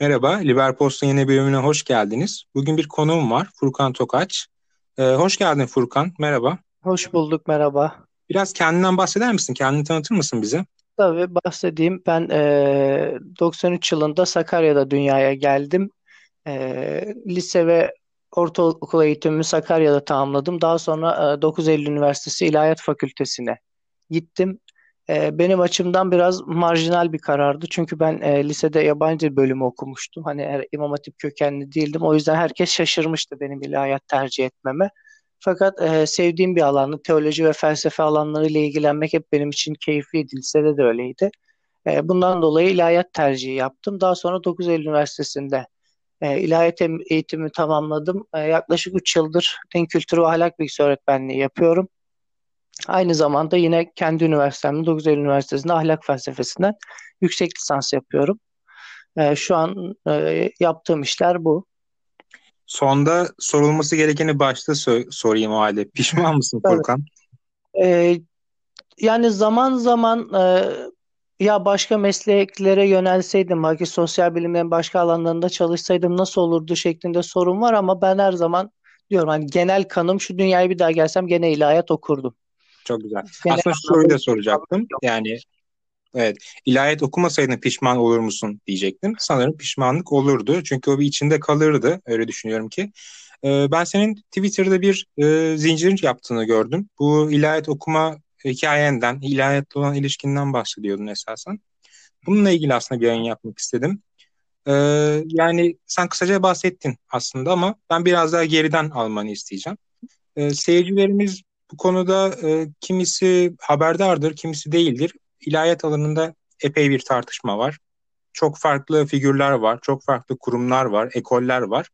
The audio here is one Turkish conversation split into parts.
Merhaba, Liverpost'un yeni bölümüne hoş geldiniz. Bugün bir konuğum var, Furkan Tokaç. Ee, hoş geldin Furkan, merhaba. Hoş bulduk, merhaba. Biraz kendinden bahseder misin? Kendini tanıtır mısın bize? Tabii bahsedeyim. Ben e, 93 yılında Sakarya'da dünyaya geldim. E, lise ve ortaokul eğitimimi Sakarya'da tamamladım. Daha sonra e, 9 Eylül Üniversitesi İlahiyat Fakültesine gittim. E, benim açımdan biraz marjinal bir karardı. Çünkü ben e, lisede yabancı dil bölümü okumuştum. Hani er, İmam Hatip kökenli değildim. O yüzden herkes şaşırmıştı benim ilahiyat tercih etmeme. Fakat e, sevdiğim bir alanı, teoloji ve felsefe alanlarıyla ilgilenmek hep benim için keyifliydi. Lisede de öyleydi. E, bundan dolayı ilahiyat tercihi yaptım. Daha sonra 9 Eylül Üniversitesi'nde e, ilahiyat eğitimi tamamladım. E, yaklaşık 3 yıldır din kültürü ve ahlak bilgisi öğretmenliği yapıyorum. Aynı zamanda yine kendi üniversitemde 9 Eylül Üniversitesi'nde ahlak felsefesinden yüksek lisans yapıyorum. E, şu an e, yaptığım işler bu. Sonda sorulması gerekeni başta so- sorayım o halde. Pişman mısın Furkan? E, yani zaman zaman e, ya başka mesleklere yönelseydim, belki sosyal bilimlerin başka alanlarında çalışsaydım nasıl olurdu şeklinde sorun var ama ben her zaman diyorum hani genel kanım şu dünyaya bir daha gelsem gene ilahiyat okurdum. Çok güzel. Genel Aslında şu soruyu da soracaktım. Yani evet ilahiyat okumasaydın pişman olur musun diyecektim. Sanırım pişmanlık olurdu. Çünkü o bir içinde kalırdı. Öyle düşünüyorum ki. Ee, ben senin Twitter'da bir e, zincir yaptığını gördüm. Bu ilahiyat okuma hikayenden, ilahiyatla olan ilişkinden bahsediyordun esasen. Bununla ilgili aslında bir yayın yapmak istedim. Ee, yani sen kısaca bahsettin aslında ama ben biraz daha geriden almanı isteyeceğim. Ee, seyircilerimiz bu konuda e, kimisi haberdardır, kimisi değildir. İlahiyat alanında epey bir tartışma var. Çok farklı figürler var, çok farklı kurumlar var, ekoller var.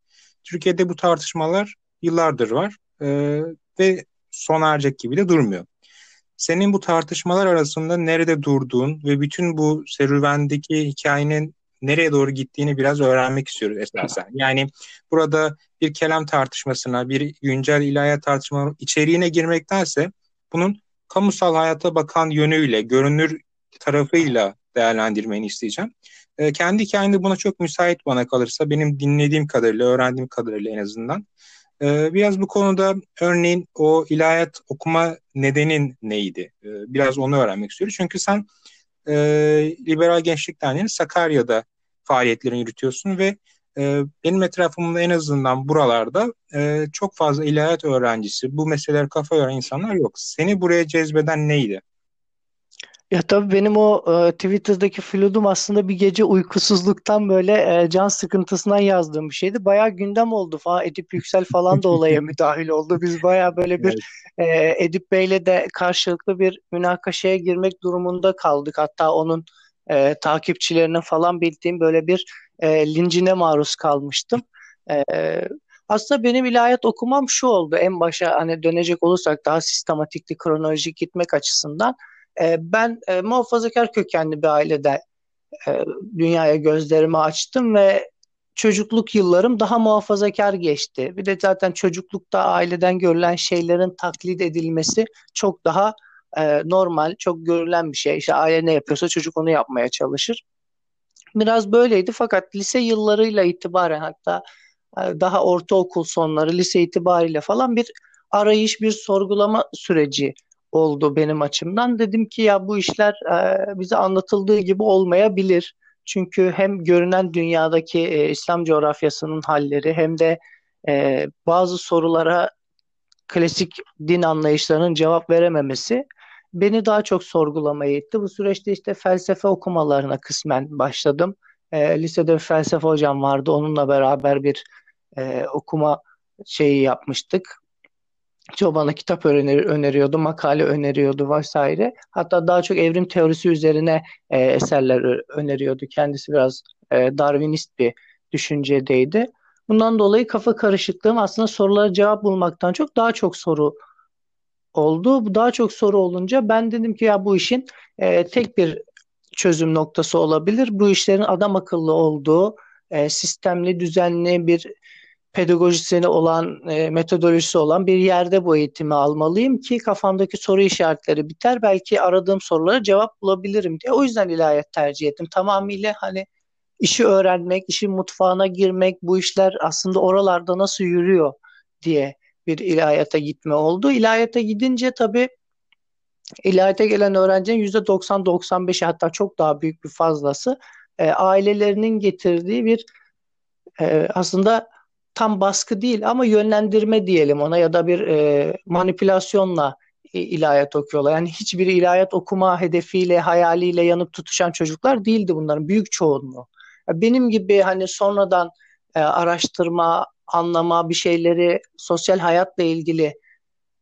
Türkiye'de bu tartışmalar yıllardır var e, ve sona erecek gibi de durmuyor. Senin bu tartışmalar arasında nerede durduğun ve bütün bu serüvendeki hikayenin nereye doğru gittiğini biraz öğrenmek istiyoruz esasen. Yani burada bir kelam tartışmasına, bir güncel ilahiyat tartışma içeriğine girmektense bunun kamusal hayata bakan yönüyle, görünür tarafıyla değerlendirmeni isteyeceğim. E, kendi hikayende buna çok müsait bana kalırsa benim dinlediğim kadarıyla, öğrendiğim kadarıyla en azından ee, biraz bu konuda örneğin o ilahiyat okuma nedenin neydi? Ee, biraz onu öğrenmek istiyoruz. Çünkü sen e, Liberal Gençlik Derneği'nin Sakarya'da faaliyetlerini yürütüyorsun ve e, benim etrafımda en azından buralarda e, çok fazla ilahiyat öğrencisi, bu meseleler kafa yoran insanlar yok. Seni buraya cezbeden neydi? Ya tabii benim o e, Twitter'daki fludum aslında bir gece uykusuzluktan böyle e, can sıkıntısından yazdığım bir şeydi. Bayağı gündem oldu falan. Edip Yüksel falan da olaya müdahil oldu. Biz bayağı böyle bir evet. e, Edip Bey'le de karşılıklı bir münakaşaya girmek durumunda kaldık. Hatta onun e, takipçilerinin falan bildiğim böyle bir e, lincine maruz kalmıştım. E, aslında benim ilahiyat okumam şu oldu. En başa hani dönecek olursak daha sistematikli kronolojik gitmek açısından e, ben e, muhafazakar kökenli bir ailede e, dünyaya gözlerimi açtım ve çocukluk yıllarım daha muhafazakar geçti. Bir de zaten çocuklukta aileden görülen şeylerin taklit edilmesi çok daha e, normal, çok görülen bir şey. İşte aile ne yapıyorsa çocuk onu yapmaya çalışır. Biraz böyleydi fakat lise yıllarıyla itibaren hatta e, daha ortaokul sonları lise itibariyle falan bir arayış, bir sorgulama süreci oldu benim açımdan. Dedim ki ya bu işler e, bize anlatıldığı gibi olmayabilir. Çünkü hem görünen dünyadaki e, İslam coğrafyasının halleri hem de e, bazı sorulara klasik din anlayışlarının cevap verememesi beni daha çok sorgulamaya itti. Bu süreçte işte felsefe okumalarına kısmen başladım. E, lisede bir felsefe hocam vardı. Onunla beraber bir e, okuma şeyi yapmıştık. Çoğu bana kitap öner öneriyordu, makale öneriyordu vesaire. Hatta daha çok evrim teorisi üzerine e, eserler öneriyordu. Kendisi biraz e, Darwinist bir düşüncedeydi. Bundan dolayı kafa karışıklığım aslında sorulara cevap bulmaktan çok daha çok soru oldu. Bu daha çok soru olunca ben dedim ki ya bu işin e, tek bir çözüm noktası olabilir. Bu işlerin adam akıllı olduğu, e, sistemli, düzenli bir pedagojisini olan, e, metodolojisi olan bir yerde bu eğitimi almalıyım ki kafamdaki soru işaretleri biter. Belki aradığım sorulara cevap bulabilirim diye. O yüzden ilahiyat tercih ettim. Tamamıyla hani işi öğrenmek, işin mutfağına girmek, bu işler aslında oralarda nasıl yürüyor diye bir ilahiyata gitme oldu. İlahiyata gidince tabii ilahiyata gelen öğrencinin %90-95'i hatta çok daha büyük bir fazlası e, ailelerinin getirdiği bir e, aslında tam baskı değil ama yönlendirme diyelim ona ya da bir e, manipülasyonla ilahiyat okuyorlar. Yani hiçbir ilahiyat okuma hedefiyle, hayaliyle yanıp tutuşan çocuklar değildi bunların büyük çoğunluğu. Benim gibi hani sonradan e, araştırma, anlama, bir şeyleri sosyal hayatla ilgili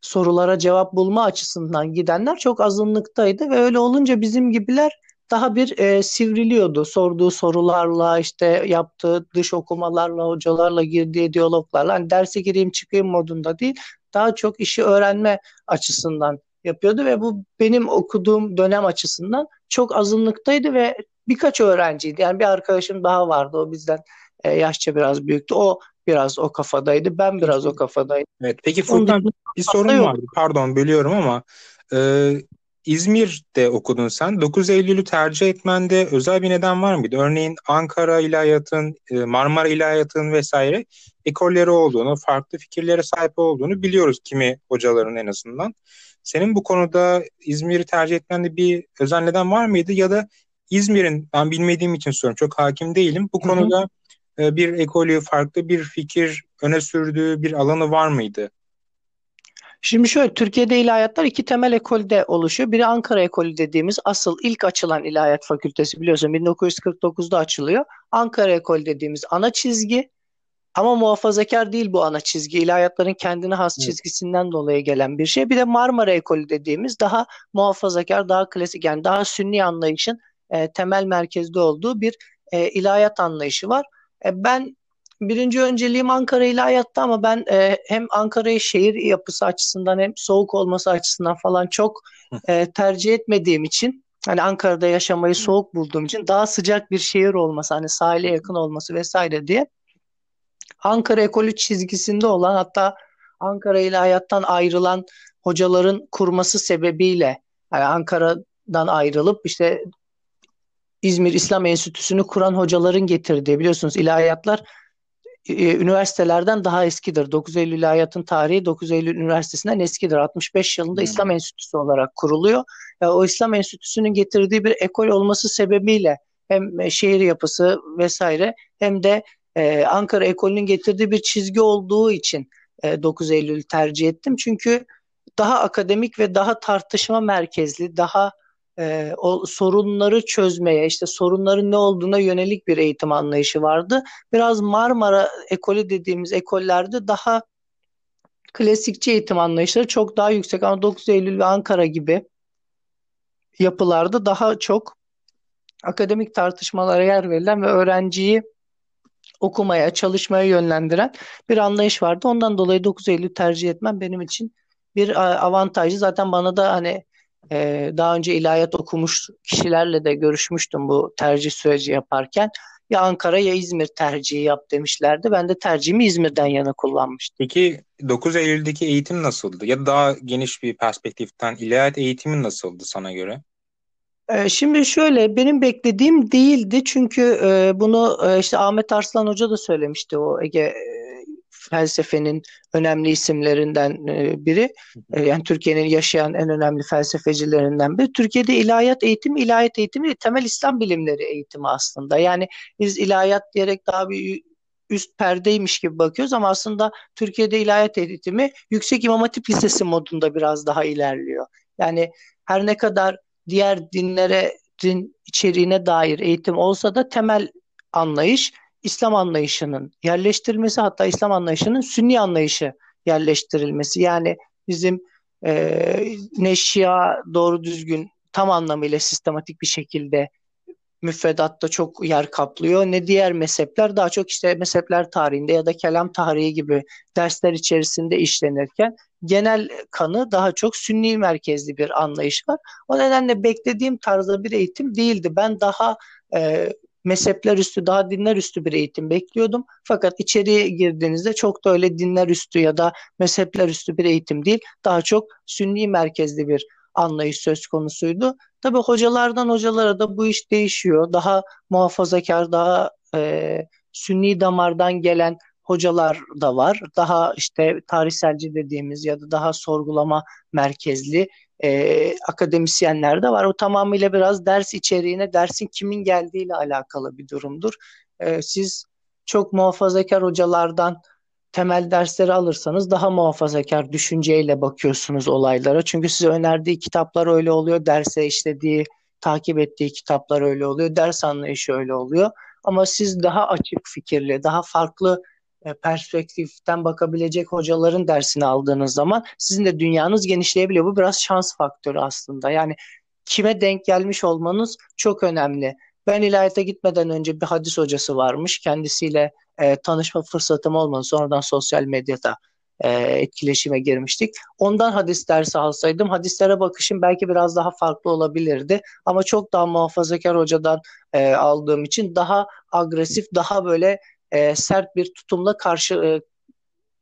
sorulara cevap bulma açısından gidenler çok azınlıktaydı ve öyle olunca bizim gibiler daha bir e, sivriliyordu. Sorduğu sorularla işte yaptığı dış okumalarla, hocalarla girdiği diyaloglarla hani derse gireyim çıkayım modunda değil. Daha çok işi öğrenme açısından yapıyordu ve bu benim okuduğum dönem açısından çok azınlıktaydı ve birkaç öğrenciydi. Yani bir arkadaşım daha vardı o bizden e, yaşça biraz büyüktü. O biraz o kafadaydı. Ben biraz o kafadaydım. Evet. Peki Furkan bir sorun vardı. Pardon bölüyorum ama e, İzmir'de okudun sen. 9 Eylül'ü tercih etmende özel bir neden var mıydı? Örneğin Ankara İlahiyat'ın, e, Marmara İlahiyat'ın vesaire ekolleri olduğunu, farklı fikirlere sahip olduğunu biliyoruz kimi hocaların en azından. Senin bu konuda İzmir'i tercih etmende bir özel neden var mıydı? Ya da İzmir'in, ben bilmediğim için soruyorum, çok hakim değilim. Bu konuda hı hı. E, bir ekolü, farklı bir fikir öne sürdüğü bir alanı var mıydı? Şimdi şöyle Türkiye'de ilahiyatlar iki temel ekolde oluşuyor. Biri Ankara ekolü dediğimiz asıl ilk açılan ilahiyat fakültesi biliyorsun 1949'da açılıyor. Ankara ekolü dediğimiz ana çizgi ama muhafazakar değil bu ana çizgi. İlahiyatların kendine has evet. çizgisinden dolayı gelen bir şey. Bir de Marmara ekolü dediğimiz daha muhafazakar, daha klasik yani daha sünni anlayışın e, temel merkezde olduğu bir e, ilahiyat anlayışı var. E, ben birinci önceliğim Ankara ile hayatta ama ben e, hem Ankara'yı şehir yapısı açısından hem soğuk olması açısından falan çok e, tercih etmediğim için hani Ankara'da yaşamayı soğuk bulduğum için daha sıcak bir şehir olması hani sahile yakın olması vesaire diye Ankara ekolü çizgisinde olan hatta Ankara ile hayattan ayrılan hocaların kurması sebebiyle yani Ankara'dan ayrılıp işte İzmir İslam Enstitüsü'nü kuran hocaların getirdiği biliyorsunuz ilahiyatlar e, üniversitelerden daha eskidir. 9 Eylül İlahiyat'ın tarihi 9 Eylül Üniversitesi'nden eskidir. 65 yılında hmm. İslam Enstitüsü olarak kuruluyor. E, o İslam Enstitüsü'nün getirdiği bir ekol olması sebebiyle hem e, şehir yapısı vesaire hem de e, Ankara ekolünün getirdiği bir çizgi olduğu için e, 9 Eylül tercih ettim. Çünkü daha akademik ve daha tartışma merkezli, daha e, o sorunları çözmeye, işte sorunların ne olduğuna yönelik bir eğitim anlayışı vardı. Biraz Marmara ekolü dediğimiz ekollerde daha klasikçi eğitim anlayışları çok daha yüksek ama 9 Eylül ve Ankara gibi yapılarda daha çok akademik tartışmalara yer verilen ve öğrenciyi okumaya, çalışmaya yönlendiren bir anlayış vardı. Ondan dolayı 9 Eylül tercih etmem benim için bir avantajı. Zaten bana da hani e, daha önce ilahiyat okumuş kişilerle de görüşmüştüm bu tercih süreci yaparken. Ya Ankara ya İzmir tercihi yap demişlerdi. Ben de tercihimi İzmir'den yana kullanmıştım. Peki 9 Eylül'deki eğitim nasıldı? Ya da daha geniş bir perspektiften ilahiyat eğitimi nasıldı sana göre? Şimdi şöyle benim beklediğim değildi çünkü bunu işte Ahmet Arslan Hoca da söylemişti o Ege felsefenin önemli isimlerinden e, biri. E, yani Türkiye'nin yaşayan en önemli felsefecilerinden biri. Türkiye'de ilahiyat eğitimi, ilahiyat eğitimi temel İslam bilimleri eğitimi aslında. Yani biz ilahiyat diyerek daha bir üst perdeymiş gibi bakıyoruz ama aslında Türkiye'de ilahiyat eğitimi Yüksek İmam Hatip Lisesi modunda biraz daha ilerliyor. Yani her ne kadar diğer dinlere din içeriğine dair eğitim olsa da temel anlayış İslam anlayışının yerleştirilmesi hatta İslam anlayışının Sünni anlayışı yerleştirilmesi. Yani bizim e, ne Şia doğru düzgün tam anlamıyla sistematik bir şekilde müfredatta çok yer kaplıyor ne diğer mezhepler daha çok işte mezhepler tarihinde ya da kelam tarihi gibi dersler içerisinde işlenirken genel kanı daha çok sünni merkezli bir anlayış var. O nedenle beklediğim tarzda bir eğitim değildi. Ben daha e, mezhepler üstü daha dinler üstü bir eğitim bekliyordum. Fakat içeriye girdiğinizde çok da öyle dinler üstü ya da mezhepler üstü bir eğitim değil. Daha çok sünni merkezli bir anlayış söz konusuydu. Tabii hocalardan hocalara da bu iş değişiyor. Daha muhafazakar, daha e, sünni damardan gelen hocalar da var. Daha işte tarihselci dediğimiz ya da daha sorgulama merkezli e, akademisyenler de var. O tamamıyla biraz ders içeriğine, dersin kimin geldiğiyle alakalı bir durumdur. E, siz çok muhafazakar hocalardan temel dersleri alırsanız daha muhafazakar düşünceyle bakıyorsunuz olaylara. Çünkü size önerdiği kitaplar öyle oluyor, derse işlediği, takip ettiği kitaplar öyle oluyor, ders anlayışı öyle oluyor. Ama siz daha açık fikirli, daha farklı perspektiften bakabilecek hocaların dersini aldığınız zaman sizin de dünyanız genişleyebiliyor. Bu biraz şans faktörü aslında. Yani kime denk gelmiş olmanız çok önemli. Ben ilahiyata gitmeden önce bir hadis hocası varmış. Kendisiyle e, tanışma fırsatım olmadı. Sonradan sosyal medyada e, etkileşime girmiştik. Ondan hadis dersi alsaydım hadislere bakışım belki biraz daha farklı olabilirdi. Ama çok daha muhafazakar hocadan e, aldığım için daha agresif, daha böyle e, sert bir tutumla karşı e,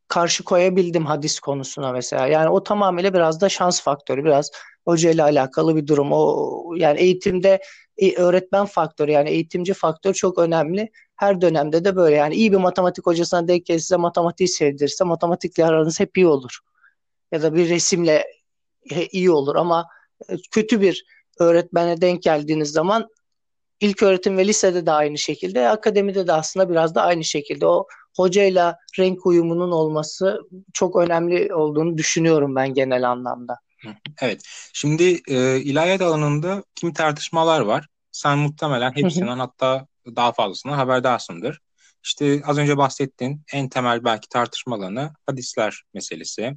karşı koyabildim hadis konusuna mesela. Yani o tamamıyla biraz da şans faktörü, biraz hoca ile alakalı bir durum. O yani eğitimde e, öğretmen faktörü yani eğitimci faktör çok önemli. Her dönemde de böyle yani iyi bir matematik hocasına denk gelirse matematiği sevdirirse matematikle aranız hep iyi olur. Ya da bir resimle iyi olur ama e, kötü bir öğretmene denk geldiğiniz zaman ilk öğretim ve lisede de aynı şekilde, akademide de aslında biraz da aynı şekilde o hocayla renk uyumunun olması çok önemli olduğunu düşünüyorum ben genel anlamda. Evet. Şimdi e, ilahiyat alanında kim tartışmalar var. Sen muhtemelen hepsinden hatta daha fazlasından haberdarsındır. İşte az önce bahsettiğin en temel belki tartışma alanı hadisler meselesi.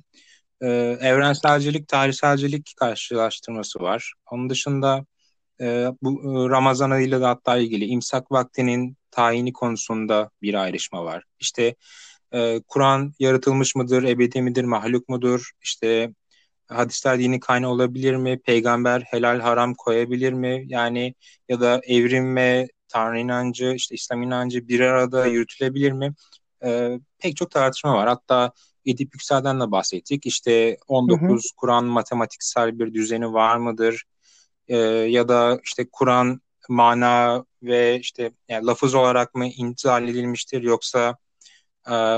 Ee, evrenselcilik, tarihselcilik karşılaştırması var. Onun dışında e, bu Ramazan ayıyla da hatta ilgili imsak vaktinin tayini konusunda bir ayrışma var. İşte e, Kur'an yaratılmış mıdır, ebedi midir, mahluk mudur? İşte hadisler dini kaynağı olabilir mi? Peygamber helal haram koyabilir mi? Yani ya da evrim ve Tanrı inancı, işte İslam inancı bir arada yürütülebilir mi? E, pek çok tartışma var. Hatta Edip Yüksel'den de bahsettik. İşte 19 Kur'an matematiksel bir düzeni var mıdır? E, ya da işte Kur'an mana ve işte yani lafız olarak mı intizal edilmiştir yoksa e,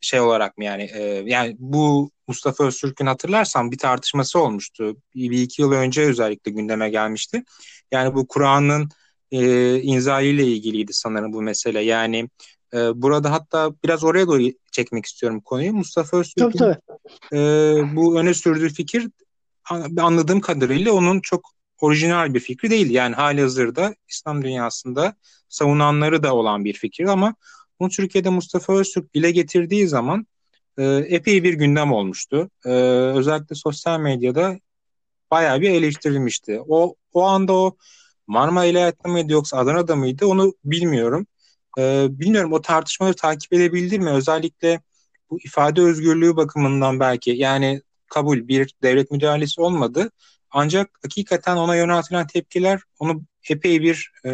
şey olarak mı yani e, yani bu Mustafa Öztürk'ün hatırlarsan bir tartışması olmuştu. Bir, bir iki yıl önce özellikle gündeme gelmişti. Yani bu Kur'an'ın e, inzaliyle ilgiliydi sanırım bu mesele. Yani e, burada hatta biraz oraya doğru çekmek istiyorum konuyu. Mustafa Öztürk'ün e, bu öne sürdüğü fikir anladığım kadarıyla onun çok orijinal bir fikri değil. Yani hali hazırda İslam dünyasında savunanları da olan bir fikir ama bunu Türkiye'de Mustafa Öztürk dile getirdiği zaman e, epey bir gündem olmuştu. E, özellikle sosyal medyada bayağı bir eleştirilmişti. O o anda o Marmara İlahiyat'ta mıydı yoksa Adana'da mıydı onu bilmiyorum. E, bilmiyorum o tartışmaları takip edebildi mi? Özellikle bu ifade özgürlüğü bakımından belki yani kabul bir devlet müdahalesi olmadı ancak hakikaten ona yöneltilen tepkiler onu epey bir e,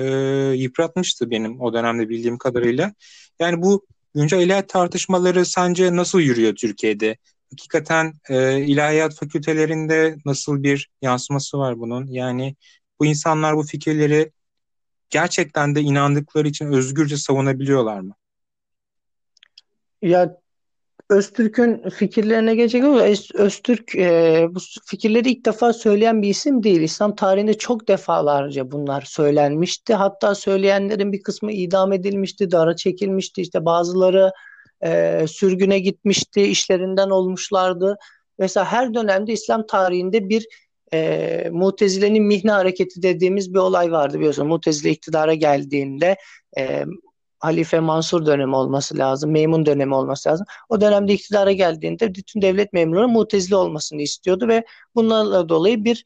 yıpratmıştı benim o dönemde bildiğim kadarıyla. Yani bu güncel ilahiyat tartışmaları sence nasıl yürüyor Türkiye'de? Hakikaten e, ilahiyat fakültelerinde nasıl bir yansıması var bunun? Yani bu insanlar bu fikirleri gerçekten de inandıkları için özgürce savunabiliyorlar mı? Ya Öztürk'ün fikirlerine gelecek ama Öztürk e, bu fikirleri ilk defa söyleyen bir isim değil. İslam tarihinde çok defalarca bunlar söylenmişti. Hatta söyleyenlerin bir kısmı idam edilmişti, dara çekilmişti. İşte bazıları e, sürgüne gitmişti, işlerinden olmuşlardı. Mesela her dönemde İslam tarihinde bir e, Mutezile'nin mihne hareketi dediğimiz bir olay vardı biliyorsun. Mutezile iktidara geldiğinde e, Halife Mansur dönemi olması lazım, Memun dönemi olması lazım. O dönemde iktidara geldiğinde bütün devlet memurları mutezili olmasını istiyordu ve bunlarla dolayı bir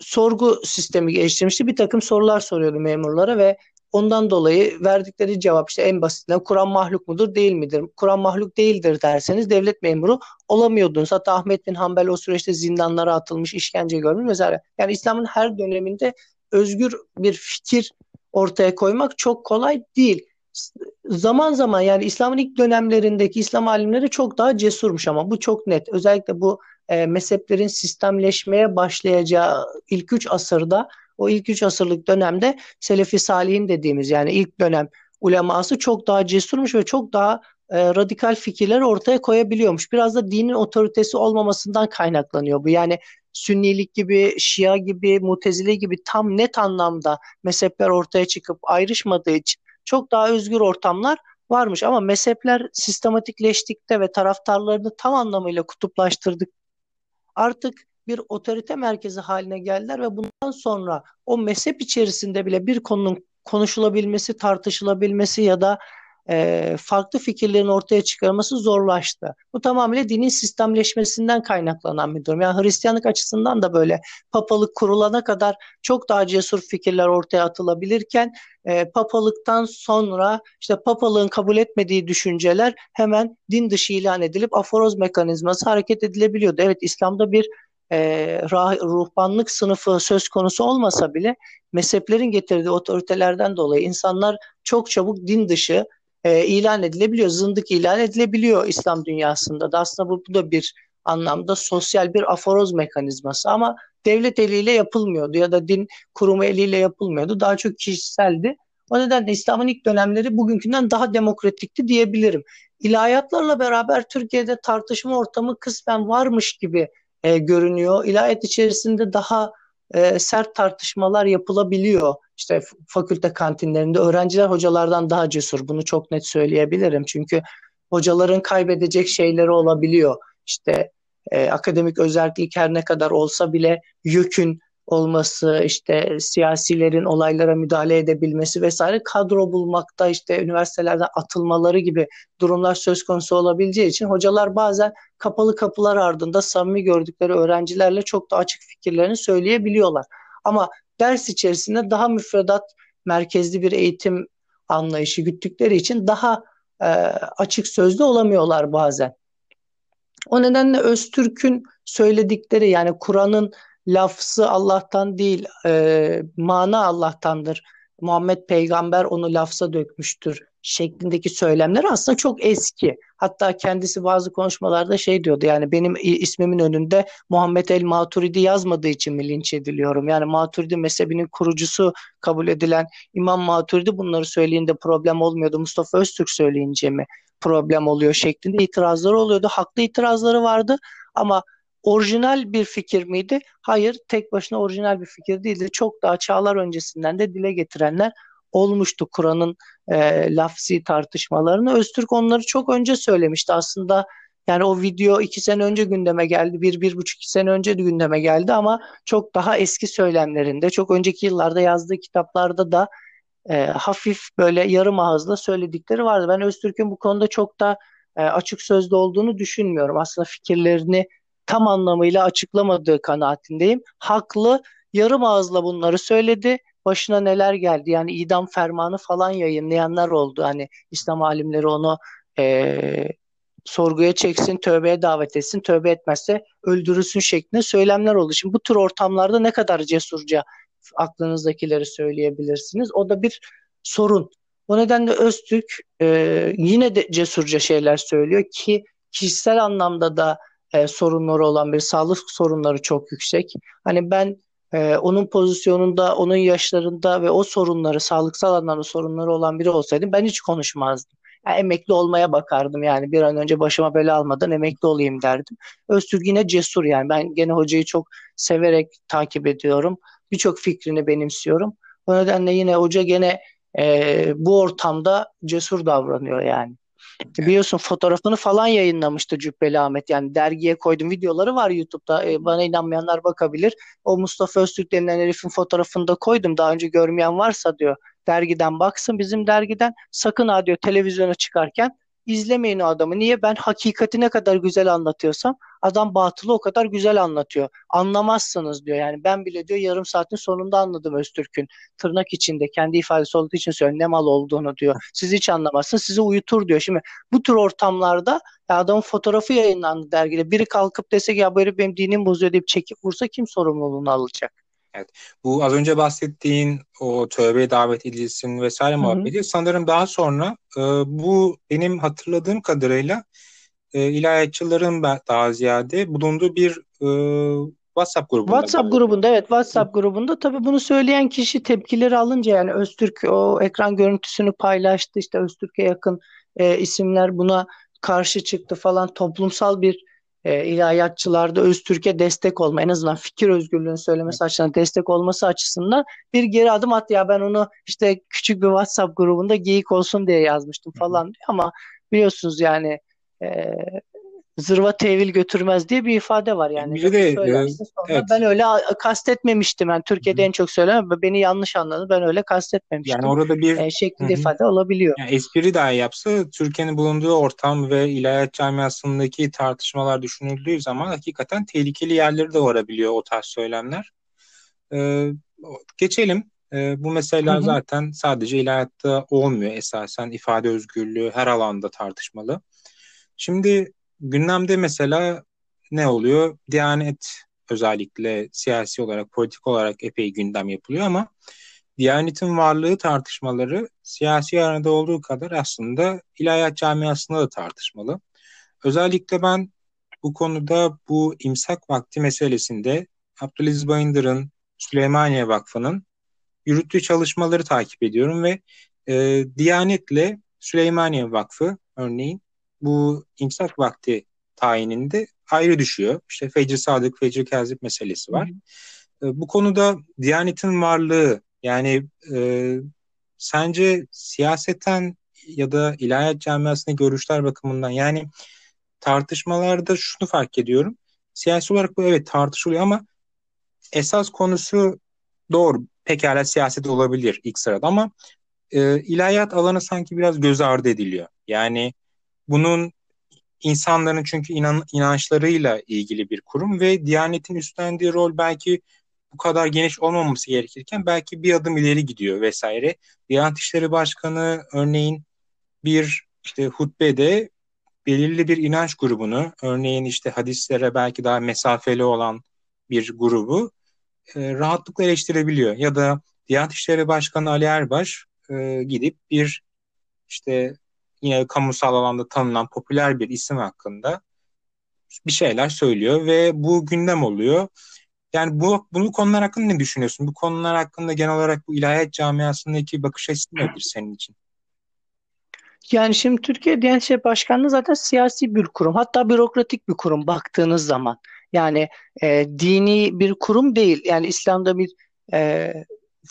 sorgu sistemi geliştirmişti. Bir takım sorular soruyordu memurlara ve ondan dolayı verdikleri cevap işte en basitinden Kur'an mahluk mudur değil midir? Kur'an mahluk değildir derseniz devlet memuru olamıyordunuz. Hatta Ahmet bin Hanbel o süreçte zindanlara atılmış, işkence görmüş mesela. Yani İslam'ın her döneminde özgür bir fikir ortaya koymak çok kolay değil. Zaman zaman yani İslam'ın ilk dönemlerindeki İslam alimleri çok daha cesurmuş ama bu çok net. Özellikle bu e, mezheplerin sistemleşmeye başlayacağı ilk üç asırda o ilk üç asırlık dönemde Selefi Salihin dediğimiz yani ilk dönem uleması çok daha cesurmuş ve çok daha e, radikal fikirler ortaya koyabiliyormuş. Biraz da dinin otoritesi olmamasından kaynaklanıyor bu. Yani Sünnilik gibi, Şia gibi, Mutezile gibi tam net anlamda mezhepler ortaya çıkıp ayrışmadığı için çok daha özgür ortamlar varmış. Ama mezhepler sistematikleştikte ve taraftarlarını tam anlamıyla kutuplaştırdık. Artık bir otorite merkezi haline geldiler ve bundan sonra o mezhep içerisinde bile bir konunun konuşulabilmesi, tartışılabilmesi ya da e, farklı fikirlerin ortaya çıkarması zorlaştı. Bu tamamıyla dinin sistemleşmesinden kaynaklanan bir durum. Yani Hristiyanlık açısından da böyle papalık kurulana kadar çok daha cesur fikirler ortaya atılabilirken e, papalıktan sonra işte papalığın kabul etmediği düşünceler hemen din dışı ilan edilip aforoz mekanizması hareket edilebiliyordu. Evet İslam'da bir e, ruhbanlık sınıfı söz konusu olmasa bile mezheplerin getirdiği otoritelerden dolayı insanlar çok çabuk din dışı e, ilan edilebiliyor. Zındık ilan edilebiliyor İslam dünyasında da. Aslında bu, bu da bir anlamda sosyal bir aforoz mekanizması ama devlet eliyle yapılmıyordu ya da din kurumu eliyle yapılmıyordu. Daha çok kişiseldi. O nedenle İslam'ın ilk dönemleri bugünkünden daha demokratikti diyebilirim. İlahiyatlarla beraber Türkiye'de tartışma ortamı kısmen varmış gibi e, görünüyor. İlahiyat içerisinde daha e, sert tartışmalar yapılabiliyor. İşte fakülte kantinlerinde öğrenciler hocalardan daha cesur. Bunu çok net söyleyebilirim. Çünkü hocaların kaybedecek şeyleri olabiliyor. İşte e, akademik özellik her ne kadar olsa bile yükün olması, işte siyasilerin olaylara müdahale edebilmesi vesaire kadro bulmakta işte üniversitelerden atılmaları gibi durumlar söz konusu olabileceği için hocalar bazen kapalı kapılar ardında samimi gördükleri öğrencilerle çok da açık fikirlerini söyleyebiliyorlar. Ama ders içerisinde daha müfredat merkezli bir eğitim anlayışı güttükleri için daha e, açık sözlü olamıyorlar bazen. O nedenle Öztürk'ün söyledikleri yani Kur'an'ın lafzı Allah'tan değil, e, mana Allah'tandır. Muhammed peygamber onu lafza dökmüştür şeklindeki söylemler aslında çok eski. Hatta kendisi bazı konuşmalarda şey diyordu yani benim ismimin önünde Muhammed el Maturidi yazmadığı için mi linç ediliyorum? Yani Maturidi mezhebinin kurucusu kabul edilen İmam Maturidi bunları söyleyince problem olmuyordu. Mustafa Öztürk söyleyince mi problem oluyor şeklinde itirazları oluyordu. Haklı itirazları vardı ama orijinal bir fikir miydi? Hayır, tek başına orijinal bir fikir değildi. Çok daha çağlar öncesinden de dile getirenler olmuştu Kur'an'ın e, lafzi tartışmalarını. Öztürk onları çok önce söylemişti aslında. Yani o video iki sene önce gündeme geldi. Bir, bir buçuk iki sene önce de gündeme geldi ama çok daha eski söylemlerinde, çok önceki yıllarda yazdığı kitaplarda da e, hafif böyle yarım ağızla söyledikleri vardı. Ben Öztürk'ün bu konuda çok da e, açık sözlü olduğunu düşünmüyorum. Aslında fikirlerini tam anlamıyla açıklamadığı kanaatindeyim. Haklı, yarım ağızla bunları söyledi. Başına neler geldi? Yani idam fermanı falan yayınlayanlar oldu. Hani İslam alimleri onu e, sorguya çeksin, tövbeye davet etsin, tövbe etmezse öldürülsün şeklinde söylemler oldu. Şimdi bu tür ortamlarda ne kadar cesurca aklınızdakileri söyleyebilirsiniz? O da bir sorun. O nedenle Öztürk e, yine de cesurca şeyler söylüyor ki kişisel anlamda da e, sorunları olan bir sağlık sorunları çok yüksek. Hani ben e, onun pozisyonunda, onun yaşlarında ve o sorunları, sağlıksal anlamda sorunları olan biri olsaydım ben hiç konuşmazdım. Yani emekli olmaya bakardım yani bir an önce başıma bela almadan emekli olayım derdim. Öztürk yine cesur yani ben gene hocayı çok severek takip ediyorum. Birçok fikrini benimsiyorum. O nedenle yine hoca gene e, bu ortamda cesur davranıyor yani. Biliyorsun fotoğrafını falan yayınlamıştı Cübbeli Ahmet. Yani dergiye koydum videoları var YouTube'da. E, bana inanmayanlar bakabilir. O Mustafa Öztürk denilen herifin fotoğrafını da koydum. Daha önce görmeyen varsa diyor dergiden baksın bizim dergiden. Sakın ha diyor televizyona çıkarken izlemeyin o adamı. Niye? Ben hakikati ne kadar güzel anlatıyorsam adam batılı o kadar güzel anlatıyor. Anlamazsınız diyor. Yani ben bile diyor yarım saatin sonunda anladım Öztürk'ün tırnak içinde kendi ifadesi olduğu için söylüyor ne mal olduğunu diyor. Siz hiç anlamazsınız sizi uyutur diyor. Şimdi bu tür ortamlarda ya adamın fotoğrafı yayınlandı dergide. Biri kalkıp dese ki ya herif benim dinim bozuyor deyip çekip vursa kim sorumluluğunu alacak? Evet. Bu az önce bahsettiğin o tövbeye davet edilsin vesaire muhabbeti sanırım daha sonra e, bu benim hatırladığım kadarıyla e, ilahiyatçıların daha ziyade bulunduğu bir e, WhatsApp grubunda. WhatsApp grubunda evet WhatsApp grubunda tabii bunu söyleyen kişi tepkileri alınca yani Öztürk o ekran görüntüsünü paylaştı işte Öztürk'e yakın e, isimler buna karşı çıktı falan toplumsal bir e, ilahiyatçılarda Öztürk'e destek olma en azından fikir özgürlüğünü söylemesi açısından destek olması açısından bir geri adım at ya ben onu işte küçük bir WhatsApp grubunda geyik olsun diye yazmıştım falan diyor ama biliyorsunuz yani e, zırva tevil götürmez diye bir ifade var yani. Bir de e, evet. ben öyle kastetmemiştim. Yani Türkiye'de Hı-hı. en çok söylenen beni yanlış anladı. Ben öyle kastetmemiştim. Yani orada bir e, şeklinde Hı-hı. ifade olabiliyor. Yani espri dahi yapsa Türkiye'nin bulunduğu ortam ve ilahiyat camiasındaki tartışmalar düşünüldüğü zaman hakikaten tehlikeli yerleri de varabiliyor o tarz söylemler. Ee, geçelim. Ee, bu meseleler Hı-hı. zaten sadece ilahiyatta olmuyor esasen. ifade özgürlüğü her alanda tartışmalı. Şimdi gündemde mesela ne oluyor? Diyanet özellikle siyasi olarak, politik olarak epey gündem yapılıyor ama Diyanet'in varlığı tartışmaları siyasi arada olduğu kadar aslında ilahiyat camiasında da tartışmalı. Özellikle ben bu konuda bu imsak vakti meselesinde Abdülaziz Bayındır'ın Süleymaniye Vakfı'nın yürüttüğü çalışmaları takip ediyorum ve e, Diyanet'le Süleymaniye Vakfı örneğin bu imsak vakti tayininde ayrı düşüyor. İşte Fecri Sadık, Fecri Kazip meselesi var. Hı hı. E, bu konuda Diyanet'in varlığı yani e, sence siyaseten ya da ilahiyat camiasındaki görüşler bakımından yani tartışmalarda şunu fark ediyorum. Siyasi olarak bu evet tartışılıyor ama esas konusu doğru. Pekala siyaset olabilir ilk sırada ama e, ilahiyat alanı sanki biraz göz ardı ediliyor. Yani bunun insanların çünkü inan, inançlarıyla ilgili bir kurum ve Diyanet'in üstlendiği rol belki bu kadar geniş olmaması gerekirken belki bir adım ileri gidiyor vesaire. Diyanet İşleri Başkanı örneğin bir işte hutbede belirli bir inanç grubunu örneğin işte hadislere belki daha mesafeli olan bir grubu e, rahatlıkla eleştirebiliyor. Ya da Diyanet İşleri Başkanı Ali Erbaş e, gidip bir işte yine kamusal alanda tanınan popüler bir isim hakkında bir şeyler söylüyor ve bu gündem oluyor. Yani bu, bu konular hakkında ne düşünüyorsun? Bu konular hakkında genel olarak bu ilahiyat camiasındaki bakış açısı nedir senin için? Yani şimdi Türkiye Diyanet İşleri Başkanlığı zaten siyasi bir kurum. Hatta bürokratik bir kurum baktığınız zaman. Yani e, dini bir kurum değil. Yani İslam'da bir e,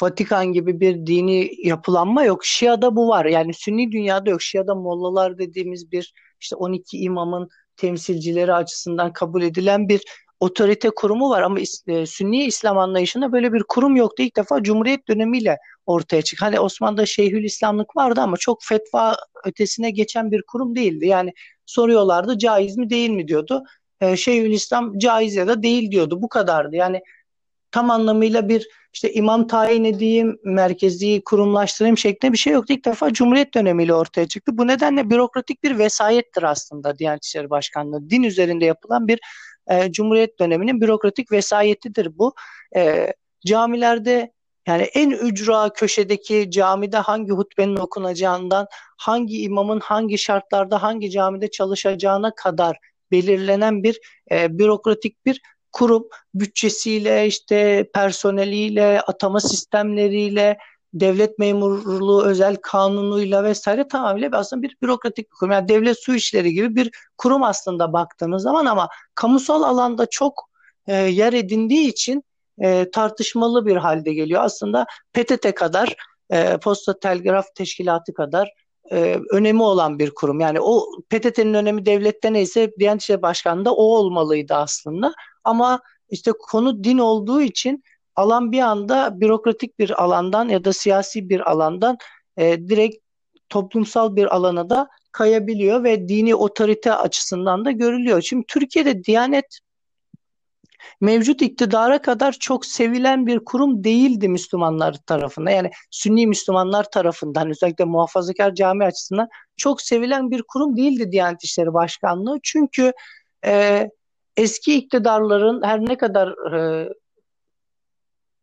Vatikan gibi bir dini yapılanma yok. Şia'da bu var. Yani Sünni dünyada yok. Şia'da mollalar dediğimiz bir işte 12 imamın temsilcileri açısından kabul edilen bir otorite kurumu var ama e, Sünni İslam anlayışında böyle bir kurum yoktu. İlk defa Cumhuriyet dönemiyle ortaya çıktı. Hani Osmanlı'da Şeyhül İslamlık vardı ama çok fetva ötesine geçen bir kurum değildi. Yani soruyorlardı caiz mi değil mi diyordu. E, Şeyhül İslam caiz ya da değil diyordu. Bu kadardı. Yani tam anlamıyla bir işte imam tayin edeyim, merkezi kurumlaştırayım şeklinde bir şey yoktu. İlk defa Cumhuriyet dönemiyle ortaya çıktı. Bu nedenle bürokratik bir vesayettir aslında Diyanet İşleri Başkanlığı. Din üzerinde yapılan bir e, Cumhuriyet döneminin bürokratik vesayetidir bu. E, camilerde yani en ücra köşedeki camide hangi hutbenin okunacağından, hangi imamın hangi şartlarda hangi camide çalışacağına kadar belirlenen bir e, bürokratik bir kurum bütçesiyle işte personeliyle atama sistemleriyle devlet memurluğu özel kanunuyla vesaire tamamıyla aslında bir bürokratik bir kurum. Yani devlet su işleri gibi bir kurum aslında baktığınız zaman ama kamusal alanda çok e, yer edindiği için e, tartışmalı bir halde geliyor. Aslında PTT kadar e, Posta Telgraf Teşkilatı kadar e, önemi olan bir kurum. Yani o PTT'nin önemi devlette neyse Diyanet İşleri Başkanlığı da o olmalıydı aslında. Ama işte konu din olduğu için alan bir anda bürokratik bir alandan ya da siyasi bir alandan e, direkt toplumsal bir alana da kayabiliyor ve dini otorite açısından da görülüyor. Şimdi Türkiye'de Diyanet mevcut iktidara kadar çok sevilen bir kurum değildi Müslümanlar tarafından. Yani Sünni Müslümanlar tarafından özellikle muhafazakar cami açısından çok sevilen bir kurum değildi Diyanet İşleri Başkanlığı. Çünkü e, eski iktidarların her ne kadar e,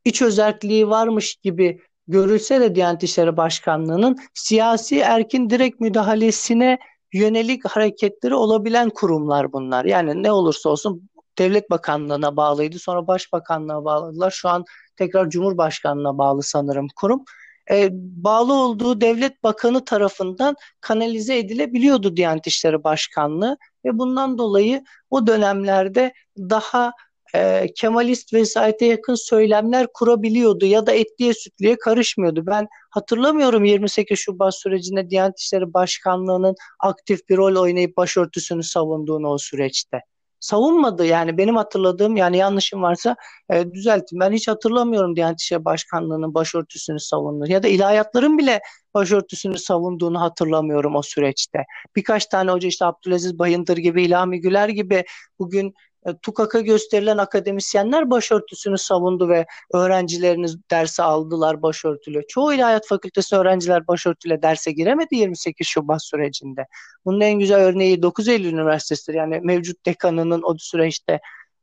iç özelliği varmış gibi görülse de Diyanet İşleri Başkanlığı'nın siyasi erkin direkt müdahalesine yönelik hareketleri olabilen kurumlar bunlar. Yani ne olursa olsun Devlet Bakanlığı'na bağlıydı. Sonra Başbakanlığı'na bağladılar. Şu an tekrar Cumhurbaşkanlığı'na bağlı sanırım kurum. E, bağlı olduğu devlet bakanı tarafından kanalize edilebiliyordu Diyanet İşleri Başkanlığı ve bundan dolayı o dönemlerde daha e, Kemalist vesayete yakın söylemler kurabiliyordu ya da etliye sütlüye karışmıyordu. Ben hatırlamıyorum 28 Şubat sürecinde Diyanet İşleri Başkanlığı'nın aktif bir rol oynayıp başörtüsünü savunduğunu o süreçte savunmadı. Yani benim hatırladığım yani yanlışım varsa e, düzeltin. Ben hiç hatırlamıyorum Diyanet İşleri Başkanlığı'nın başörtüsünü savunduğunu ya da ilahiyatların bile başörtüsünü savunduğunu hatırlamıyorum o süreçte. Birkaç tane hoca işte Abdülaziz Bayındır gibi, İlhami Güler gibi bugün TUKAK'a gösterilen akademisyenler başörtüsünü savundu ve öğrencileriniz derse aldılar başörtülü. Çoğu ilahiyat fakültesi öğrenciler başörtüyle derse giremedi 28 Şubat sürecinde. Bunun en güzel örneği 9 Eylül Üniversitesi'dir. Yani mevcut dekanının o süreçte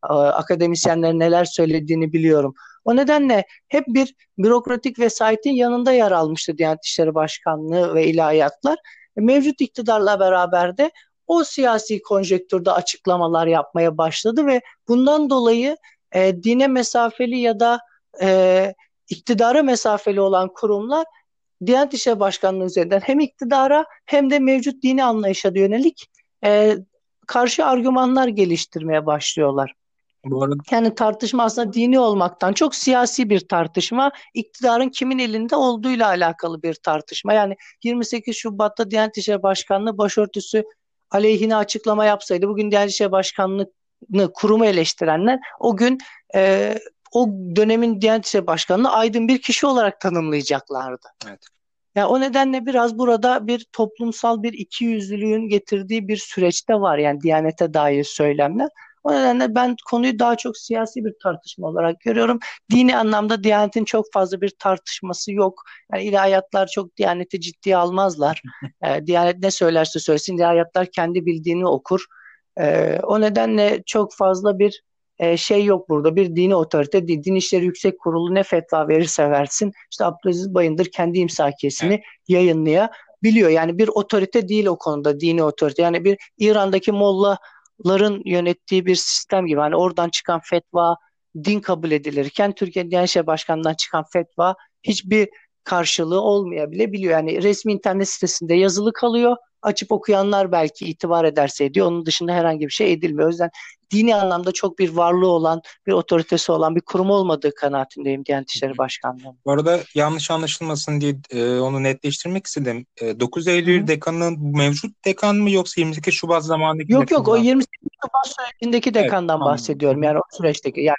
e, akademisyenlerin neler söylediğini biliyorum. O nedenle hep bir bürokratik vesayetin yanında yer almıştı Diyanet İşleri Başkanlığı ve ilahiyatlar. E, mevcut iktidarla beraber de o siyasi konjektürde açıklamalar yapmaya başladı ve bundan dolayı e, dine mesafeli ya da e, iktidara mesafeli olan kurumlar Diyanet İşleri Başkanlığı üzerinden hem iktidara hem de mevcut dini anlayışa yönelik e, karşı argümanlar geliştirmeye başlıyorlar. Bu arada... Yani tartışma aslında dini olmaktan çok siyasi bir tartışma, iktidarın kimin elinde olduğuyla alakalı bir tartışma. Yani 28 Şubat'ta Diyanet İşleri Başkanlığı başörtüsü aleyhine açıklama yapsaydı bugün Diyanet Başkanlığı'nı kurumu eleştirenler o gün e, o dönemin Diyanet İşleri Başkanı'nı aydın bir kişi olarak tanımlayacaklardı. Evet. Yani o nedenle biraz burada bir toplumsal bir ikiyüzlülüğün getirdiği bir süreçte var yani Diyanet'e dair söylemler. O nedenle ben konuyu daha çok siyasi bir tartışma olarak görüyorum. Dini anlamda Diyanet'in çok fazla bir tartışması yok. Yani ilahiyatlar çok Diyanet'i ciddiye almazlar. e, Diyanet ne söylerse söylesin ilahiyatlar kendi bildiğini okur. E, o nedenle çok fazla bir e, şey yok burada. Bir dini otorite değil. Din İşleri Yüksek Kurulu ne fetva verirse versin. İşte Abdülaziz Bayındır kendi imsakiyesini evet. yayınlayabiliyor. Yani bir otorite değil o konuda dini otorite. Yani bir İran'daki Molla ların yönettiği bir sistem gibi. Hani oradan çıkan fetva din kabul edilirken Türkiye Diyanet İşleri Başkanı'ndan çıkan fetva hiçbir karşılığı olmayabiliyor. Yani resmi internet sitesinde yazılı kalıyor. Açıp okuyanlar belki itibar ederse ediyor. Onun dışında herhangi bir şey edilmiyor. O yüzden dini anlamda çok bir varlığı olan, bir otoritesi olan bir kurum olmadığı kanaatindeyim Diyanet İşleri Başkanlığı. Bu arada yanlış anlaşılmasın diye e, onu netleştirmek istedim. E, 9 Eylül Hı. dekanının mevcut dekan mı yoksa 28 Şubat zamanındaki Yok yok o 28 Şubat sürecindeki dekandan evet, bahsediyorum. Yani o süreçteki yani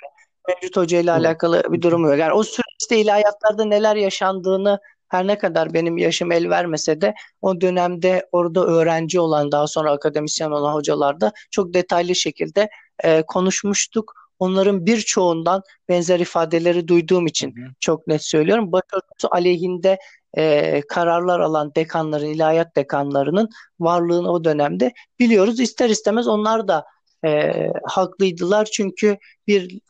mevcut hoca ile alakalı bir durum yok. Yani o süreçte ilahiyatlarda neler yaşandığını her ne kadar benim yaşım el vermese de o dönemde orada öğrenci olan daha sonra akademisyen olan hocalarda çok detaylı şekilde e, konuşmuştuk. Onların birçoğundan benzer ifadeleri duyduğum için hı hı. çok net söylüyorum. Başörtüsü aleyhinde e, kararlar alan dekanların, ilahiyat dekanlarının varlığını o dönemde biliyoruz. İster istemez onlar da e, haklıydılar çünkü bir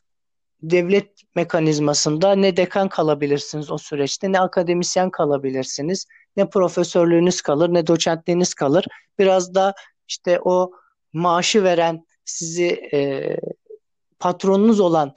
devlet mekanizmasında ne dekan kalabilirsiniz o süreçte ne akademisyen kalabilirsiniz ne profesörlüğünüz kalır ne doçentliğiniz kalır. Biraz da işte o maaşı veren sizi e, patronunuz olan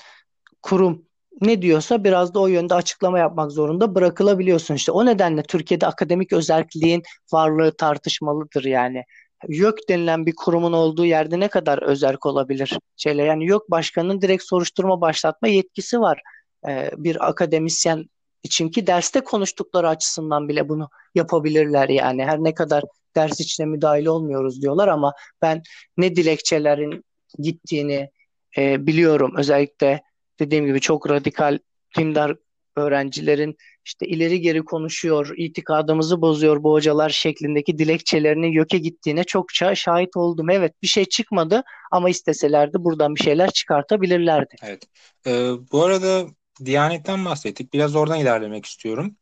kurum ne diyorsa biraz da o yönde açıklama yapmak zorunda bırakılabiliyorsun işte. O nedenle Türkiye'de akademik özelliğin varlığı tartışmalıdır yani. YÖK denilen bir kurumun olduğu yerde ne kadar özerk olabilir şeyler. Yani YÖK başkanının direkt soruşturma başlatma yetkisi var. Ee, bir akademisyen için ki derste konuştukları açısından bile bunu yapabilirler yani. Her ne kadar ders içine müdahil olmuyoruz diyorlar ama ben ne dilekçelerin gittiğini e, biliyorum. Özellikle dediğim gibi çok radikal dindar öğrencilerin işte ileri geri konuşuyor, itikadımızı bozuyor bu hocalar şeklindeki dilekçelerinin YÖK'e gittiğine çokça şahit oldum. Evet bir şey çıkmadı ama isteselerdi buradan bir şeyler çıkartabilirlerdi. Evet. Ee, bu arada Diyanet'ten bahsettik. Biraz oradan ilerlemek istiyorum.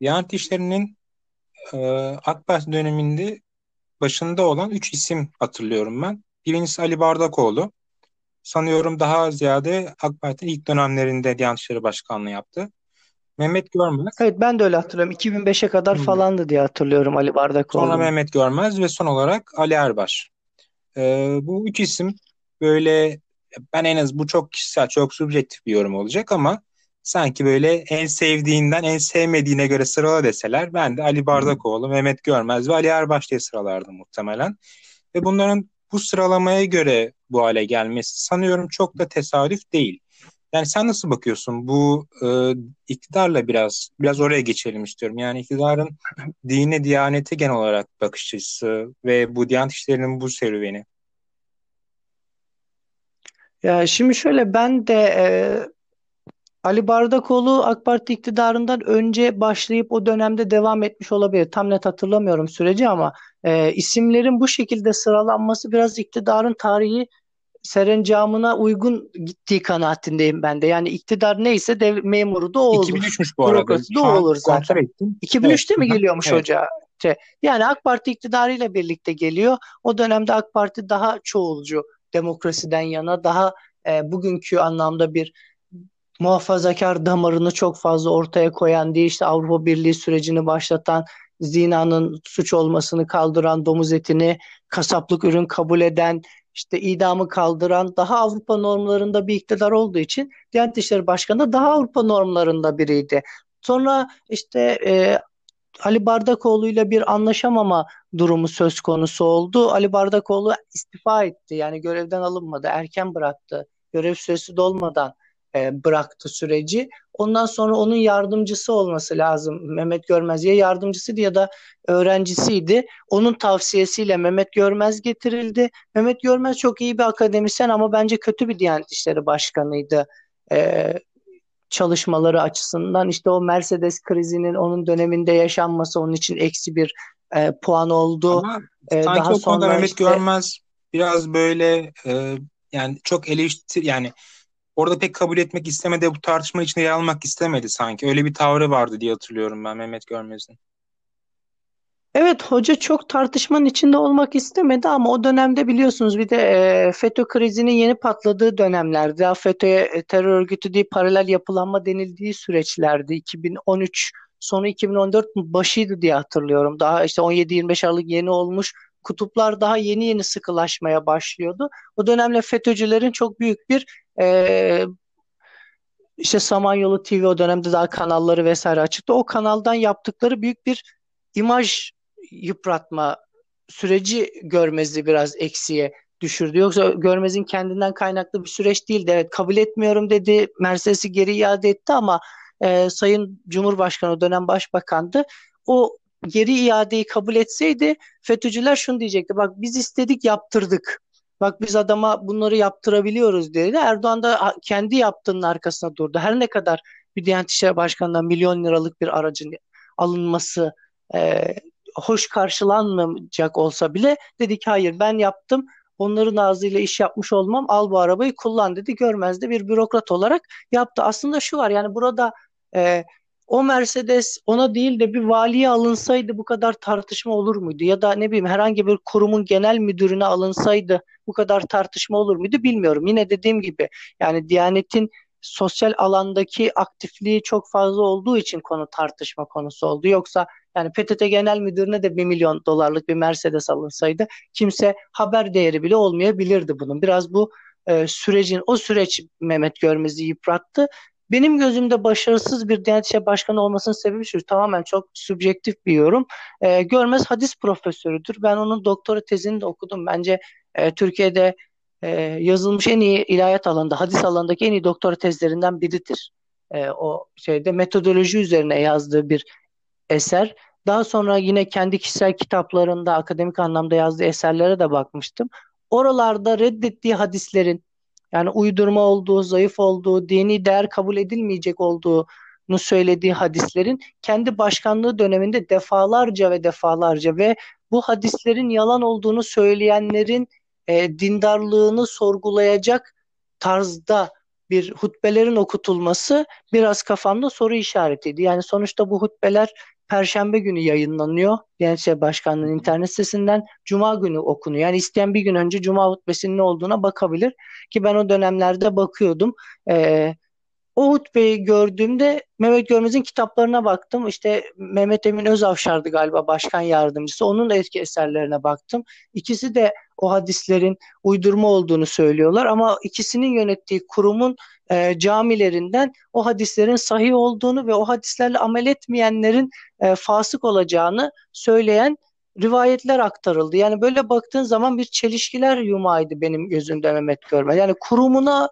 Diyanet işlerinin e, AK Parti döneminde başında olan üç isim hatırlıyorum ben. Birincisi Ali Bardakoğlu. sanıyorum daha ziyade AK Parti'nin ilk dönemlerinde Diyanet İşleri Başkanlığı yaptı. Mehmet Görmez. Evet ben de öyle hatırlıyorum. 2005'e kadar falandı diye hatırlıyorum Ali Bardakoğlu. Sonra Mehmet Görmez ve son olarak Ali Erbaş. Ee, bu üç isim böyle ben en az bu çok kişisel, çok subjektif bir yorum olacak ama sanki böyle en sevdiğinden en sevmediğine göre sırala deseler ben de Ali Bardakoğlu, Mehmet Görmez ve Ali Erbaş diye sıralardım muhtemelen. Ve bunların bu sıralamaya göre bu hale gelmesi sanıyorum çok da tesadüf değil. Yani sen nasıl bakıyorsun bu e, iktidarla biraz biraz oraya geçelim istiyorum. Yani iktidarın dine, diyanete genel olarak bakış açısı ve bu diyanet işlerinin bu serüveni. Ya şimdi şöyle ben de e, Ali Bardakoğlu AK Parti iktidarından önce başlayıp o dönemde devam etmiş olabilir. Tam net hatırlamıyorum süreci ama e, isimlerin bu şekilde sıralanması biraz iktidarın tarihi serencamına uygun gittiği kanaatindeyim ben de. Yani iktidar neyse dev memuru da o olur. 2003'müş bu arada. Bürokrasi de o olur zaten. Ettim. 2003'te evet. mi geliyormuş evet. hoca? Yani AK Parti iktidarıyla birlikte geliyor. O dönemde AK Parti daha çoğulcu demokrasiden yana daha e, bugünkü anlamda bir muhafazakar damarını çok fazla ortaya koyan değil işte Avrupa Birliği sürecini başlatan zinanın suç olmasını kaldıran domuz etini kasaplık ürün kabul eden işte idamı kaldıran daha Avrupa normlarında bir iktidar olduğu için Diyanet İşleri Başkanı da daha Avrupa normlarında biriydi. Sonra işte e, Ali Bardakoğlu ile bir anlaşamama durumu söz konusu oldu. Ali Bardakoğlu istifa etti. Yani görevden alınmadı. Erken bıraktı. Görev süresi dolmadan e, bıraktı süreci. Ondan sonra onun yardımcısı olması lazım. Mehmet Görmez ya yardımcısıydı ya da öğrencisiydi. Onun tavsiyesiyle Mehmet Görmez getirildi. Mehmet Görmez çok iyi bir akademisyen ama bence kötü bir Diyanet İşleri Başkanıydı. E, çalışmaları açısından işte o Mercedes krizinin onun döneminde yaşanması onun için eksi bir e, puan oldu. Ama e, sanki daha o konuda Mehmet işte, Görmez biraz böyle e, yani çok eleştir yani orada pek kabul etmek istemedi bu tartışma içinde yer almak istemedi sanki. Öyle bir tavrı vardı diye hatırlıyorum ben Mehmet Görmez'in. Evet hoca çok tartışmanın içinde olmak istemedi ama o dönemde biliyorsunuz bir de e, FETÖ krizinin yeni patladığı dönemlerdi. Daha FETÖ'ye terör örgütü değil paralel yapılanma denildiği süreçlerdi. 2013 sonu 2014 başıydı diye hatırlıyorum. Daha işte 17-25 Aralık yeni olmuş. Kutuplar daha yeni yeni sıkılaşmaya başlıyordu. O dönemde FETÖ'cülerin çok büyük bir e, işte Samanyolu TV o dönemde daha kanalları vesaire açıktı. O kanaldan yaptıkları büyük bir imaj yıpratma süreci Görmez'i biraz eksiye düşürdü. Yoksa Görmez'in kendinden kaynaklı bir süreç değildi. Evet kabul etmiyorum dedi. Mercedes'i geri iade etti ama e, Sayın Cumhurbaşkanı dönem başbakandı. O geri iadeyi kabul etseydi FETÖ'cüler şunu diyecekti. Bak biz istedik yaptırdık. Bak biz adama bunları yaptırabiliyoruz dedi. Erdoğan da kendi yaptığının arkasına durdu. Her ne kadar bir Diyanet İşleri Başkanı'ndan milyon liralık bir aracın alınması e, hoş karşılanmayacak olsa bile dedik hayır ben yaptım onların ağzıyla iş yapmış olmam al bu arabayı kullan dedi görmezdi bir bürokrat olarak yaptı. Aslında şu var yani burada e, o Mercedes ona değil de bir valiye alınsaydı bu kadar tartışma olur muydu? Ya da ne bileyim herhangi bir kurumun genel müdürüne alınsaydı bu kadar tartışma olur muydu bilmiyorum. Yine dediğim gibi yani Diyanet'in sosyal alandaki aktifliği çok fazla olduğu için konu tartışma konusu oldu. Yoksa yani PTT Genel Müdürü'ne de bir milyon dolarlık bir Mercedes alınsaydı kimse haber değeri bile olmayabilirdi bunun. Biraz bu e, sürecin, o süreç Mehmet Görmez'i yıprattı. Benim gözümde başarısız bir Diyanet İşleri Başkanı olmasının sebebi şu. Tamamen çok subjektif bir yorum. E, Görmez hadis profesörüdür. Ben onun doktora tezini de okudum. Bence e, Türkiye'de e, yazılmış en iyi ilahiyat alanında, hadis alanındaki en iyi doktora tezlerinden biridir. E, o şeyde metodoloji üzerine yazdığı bir eser. Daha sonra yine kendi kişisel kitaplarında akademik anlamda yazdığı eserlere de bakmıştım. Oralarda reddettiği hadislerin yani uydurma olduğu, zayıf olduğu, dini değer kabul edilmeyecek olduğunu söylediği hadislerin kendi başkanlığı döneminde defalarca ve defalarca ve bu hadislerin yalan olduğunu söyleyenlerin e, dindarlığını sorgulayacak tarzda bir hutbelerin okutulması biraz kafamda soru işaretiydi. Yani sonuçta bu hutbeler Perşembe günü yayınlanıyor. Gençlik şey Başkanlığı'nın internet sitesinden Cuma günü okunuyor. Yani isteyen bir gün önce Cuma hutbesinin ne olduğuna bakabilir. Ki ben o dönemlerde bakıyordum. Ee, o hutbeyi gördüğümde Mehmet Görmez'in kitaplarına baktım. İşte Mehmet Emin Özavşar'dı galiba başkan yardımcısı. Onun da etki eserlerine baktım. İkisi de o hadislerin uydurma olduğunu söylüyorlar ama ikisinin yönettiği kurumun e, camilerinden o hadislerin sahih olduğunu ve o hadislerle amel etmeyenlerin e, fasık olacağını söyleyen rivayetler aktarıldı. Yani böyle baktığın zaman bir çelişkiler yumağıydı benim gözümde Mehmet Görmez. Yani kurumuna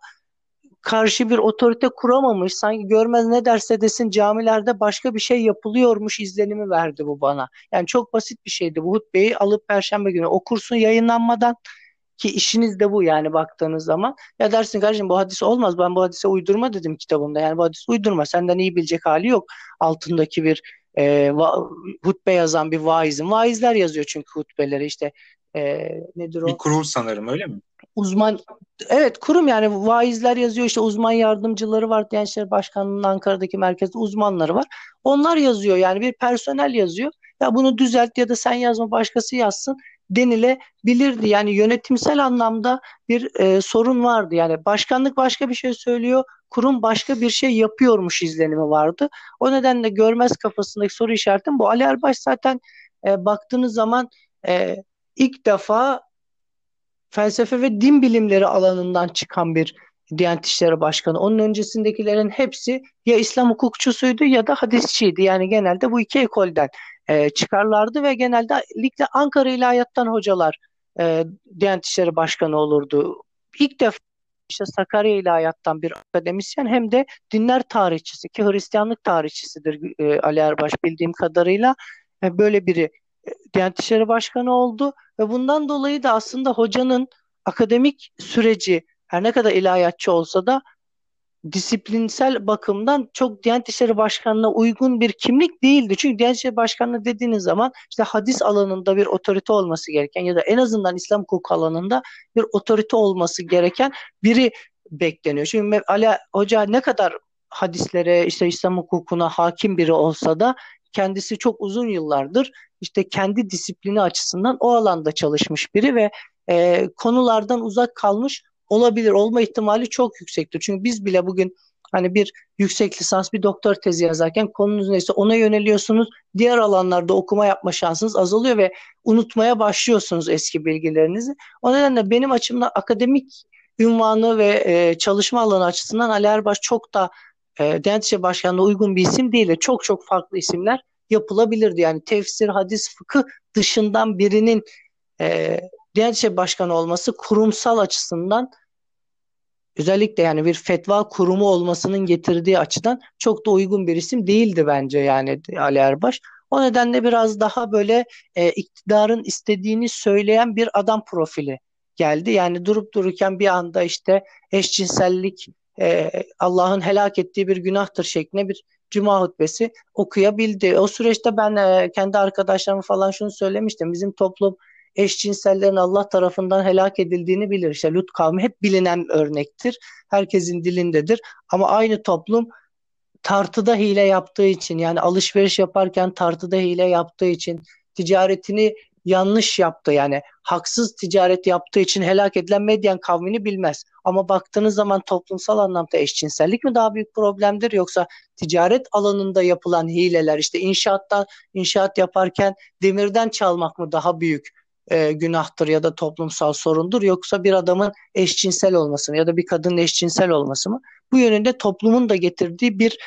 karşı bir otorite kuramamış. Sanki görmez ne derse desin camilerde başka bir şey yapılıyormuş izlenimi verdi bu bana. Yani çok basit bir şeydi. Bu hutbeyi alıp perşembe günü okursun yayınlanmadan ki işiniz de bu yani baktığınız zaman. Ya dersin kardeşim bu hadis olmaz. Ben bu hadise uydurma dedim kitabımda. Yani bu hadis uydurma. Senden iyi bilecek hali yok. Altındaki bir e, va, hutbe yazan bir vaizin. Vaizler yazıyor çünkü hutbeleri işte e, nedir o? Bir kurul sanırım öyle mi? Uzman evet kurum yani vaizler yazıyor işte uzman yardımcıları var Gençler Başkanlığı'nın Ankara'daki merkezde uzmanları var. Onlar yazıyor yani bir personel yazıyor. Ya bunu düzelt ya da sen yazma başkası yazsın denilebilirdi. Yani yönetimsel anlamda bir e, sorun vardı. Yani başkanlık başka bir şey söylüyor, kurum başka bir şey yapıyormuş izlenimi vardı. O nedenle görmez kafasındaki soru işaretim bu. Ali Erbaş zaten e, baktığınız zaman e, ilk defa felsefe ve din bilimleri alanından çıkan bir Diyanet İşleri Başkanı. Onun öncesindekilerin hepsi ya İslam hukukçusuydu ya da hadisçiydi. Yani genelde bu iki ekolden e, çıkarlardı ve genelde ligde Ankara İlahiyat'tan hocalar e, Diyanet İşleri Başkanı olurdu. İlk defa işte Sakarya İlahiyat'tan bir akademisyen hem de dinler tarihçisi ki Hristiyanlık tarihçisidir e, Ali Erbaş bildiğim kadarıyla e, böyle biri Diyanet İşleri Başkanı oldu ve bundan dolayı da aslında hocanın akademik süreci her ne kadar ilahiyatçı olsa da disiplinsel bakımdan çok Diyanet İşleri Başkanı'na uygun bir kimlik değildi. Çünkü Diyanet İşleri Başkanı dediğiniz zaman işte hadis alanında bir otorite olması gereken ya da en azından İslam hukuku alanında bir otorite olması gereken biri bekleniyor. Çünkü Ali Hoca ne kadar hadislere işte İslam hukukuna hakim biri olsa da kendisi çok uzun yıllardır işte kendi disiplini açısından o alanda çalışmış biri ve e, konulardan uzak kalmış olabilir. Olma ihtimali çok yüksektir. Çünkü biz bile bugün hani bir yüksek lisans bir doktor tezi yazarken konunuz neyse ona yöneliyorsunuz. Diğer alanlarda okuma yapma şansınız azalıyor ve unutmaya başlıyorsunuz eski bilgilerinizi. O nedenle benim açımdan akademik ünvanı ve e, çalışma alanı açısından Ali Erbaş çok da e, İşleri Başkanı'na uygun bir isim değil. Çok çok farklı isimler yapılabilirdi. Yani tefsir, hadis, fıkıh dışından birinin e, Diyanet Başkanı olması kurumsal açısından özellikle yani bir fetva kurumu olmasının getirdiği açıdan çok da uygun bir isim değildi bence yani Ali Erbaş. O nedenle biraz daha böyle e, iktidarın istediğini söyleyen bir adam profili geldi. Yani durup dururken bir anda işte eşcinsellik e, Allah'ın helak ettiği bir günahtır şeklinde bir cuma hutbesi okuyabildi. O süreçte ben e, kendi arkadaşlarıma falan şunu söylemiştim. Bizim toplum eşcinsellerin Allah tarafından helak edildiğini bilir. İşte Lut kavmi hep bilinen örnektir. Herkesin dilindedir. Ama aynı toplum tartıda hile yaptığı için yani alışveriş yaparken tartıda hile yaptığı için ticaretini yanlış yaptı yani haksız ticaret yaptığı için helak edilen Medyen kavmini bilmez. Ama baktığınız zaman toplumsal anlamda eşcinsellik mi daha büyük problemdir yoksa ticaret alanında yapılan hileler işte inşaatta inşaat yaparken demirden çalmak mı daha büyük e, günahtır ya da toplumsal sorundur yoksa bir adamın eşcinsel olması mı ya da bir kadının eşcinsel olması mı? Bu yönünde toplumun da getirdiği bir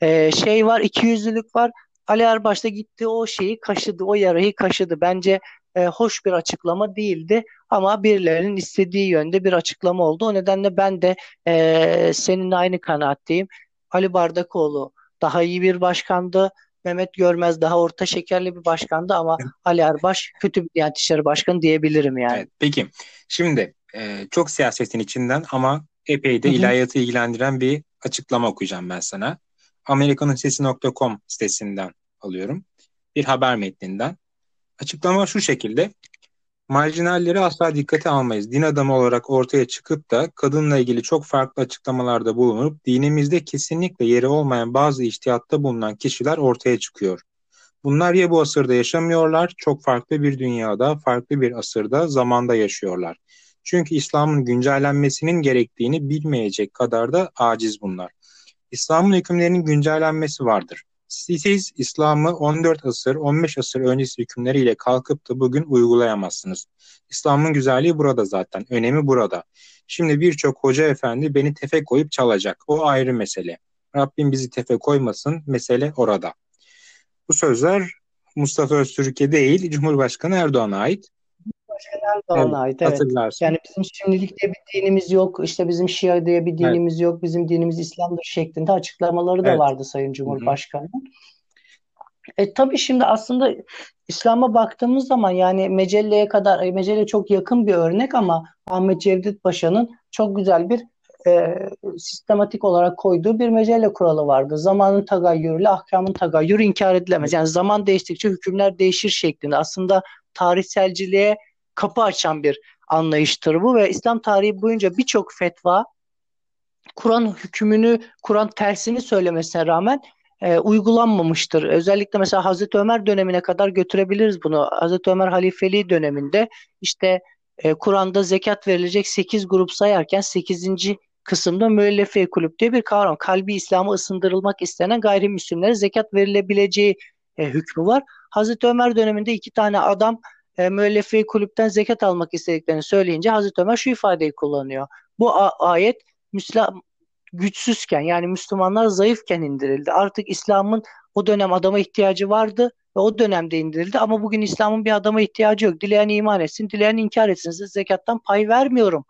e, şey var, ikiyüzlülük var. Ali Erbaş da gitti o şeyi kaşıdı, o yarayı kaşıdı. Bence e, hoş bir açıklama değildi ama birilerinin istediği yönde bir açıklama oldu. O nedenle ben de e, seninle aynı kanaatteyim. Ali Bardakoğlu daha iyi bir başkandı. Mehmet Görmez daha orta şekerli bir başkandı ama Ali Erbaş kötü bir Diyanet İşleri Başkanı diyebilirim yani. Evet, peki şimdi e, çok siyasetin içinden ama epey de ilahiyatı ilgilendiren bir açıklama okuyacağım ben sana. Amerikanınsesi.com sitesinden alıyorum. Bir haber metninden. Açıklama şu şekilde. Marjinalleri asla dikkate almayız. Din adamı olarak ortaya çıkıp da kadınla ilgili çok farklı açıklamalarda bulunup dinimizde kesinlikle yeri olmayan bazı iştihatta bulunan kişiler ortaya çıkıyor. Bunlar ya bu asırda yaşamıyorlar, çok farklı bir dünyada, farklı bir asırda, zamanda yaşıyorlar. Çünkü İslam'ın güncellenmesinin gerektiğini bilmeyecek kadar da aciz bunlar. İslam'ın hükümlerinin güncellenmesi vardır. Siz İslam'ı 14 asır, 15 asır öncesi hükümleriyle kalkıp da bugün uygulayamazsınız. İslam'ın güzelliği burada zaten, önemi burada. Şimdi birçok hoca efendi beni tefe koyup çalacak. O ayrı mesele. Rabbim bizi tefe koymasın, mesele orada. Bu sözler Mustafa Öztürk'e değil, Cumhurbaşkanı Erdoğan'a ait. Cumhurbaşkanı Erdoğan'a evet, ait. Evet. Hatırlarsın. Yani bizim şimdilik diye bir dinimiz yok. İşte bizim Şia diye bir dinimiz evet. yok. Bizim dinimiz İslam'dır şeklinde açıklamaları da evet. vardı Sayın Cumhurbaşkanı'nın. E tabii şimdi aslında İslam'a baktığımız zaman yani Mecelle'ye kadar, e, Mecelle çok yakın bir örnek ama Ahmet Cevdet Paşa'nın çok güzel bir e, sistematik olarak koyduğu bir mecelle kuralı vardı. Zamanın tagayyürüyle ahkamın tagayyürü inkar edilemez. Yani zaman değiştikçe hükümler değişir şeklinde. Aslında tarihselciliğe kapı açan bir anlayıştır bu ve İslam tarihi boyunca birçok fetva Kur'an hükmünü, Kur'an tersini söylemesine rağmen e, uygulanmamıştır. Özellikle mesela Hazreti Ömer dönemine kadar götürebiliriz bunu. Hazreti Ömer halifeliği döneminde işte e, Kur'an'da zekat verilecek 8 grup sayarken 8 kısımda müellefe kulüp diye bir kavram. Kalbi İslam'a ısındırılmak istenen gayrimüslimlere zekat verilebileceği e, hükmü var. Hazreti Ömer döneminde iki tane adam e, müellefe kulüpten zekat almak istediklerini söyleyince Hazreti Ömer şu ifadeyi kullanıyor. Bu ayet Müslüman güçsüzken yani Müslümanlar zayıfken indirildi. Artık İslam'ın o dönem adama ihtiyacı vardı ve o dönemde indirildi ama bugün İslam'ın bir adama ihtiyacı yok. Dileyen iman etsin, dileyen inkar etsin. Size zekattan pay vermiyorum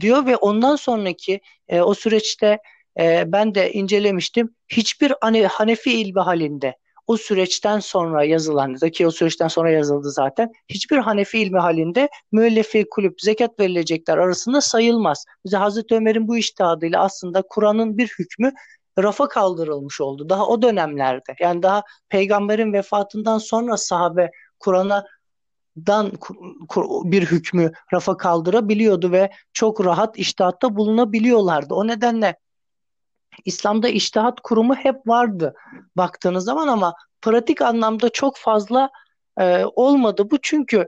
diyor ve ondan sonraki e, o süreçte e, ben de incelemiştim. Hiçbir hani Hanefi ilmi halinde o süreçten sonra yazılan ki o süreçten sonra yazıldı zaten. Hiçbir Hanefi ilmi halinde müellefi kulüp zekat verilecekler arasında sayılmaz. Bize Hazreti Ömer'in bu iştihadıyla aslında Kur'an'ın bir hükmü rafa kaldırılmış oldu. Daha o dönemlerde yani daha peygamberin vefatından sonra sahabe Kur'an'a dan bir hükmü rafa kaldırabiliyordu ve çok rahat iştihatta bulunabiliyorlardı. O nedenle İslam'da iştihat kurumu hep vardı baktığınız zaman ama pratik anlamda çok fazla e, olmadı bu çünkü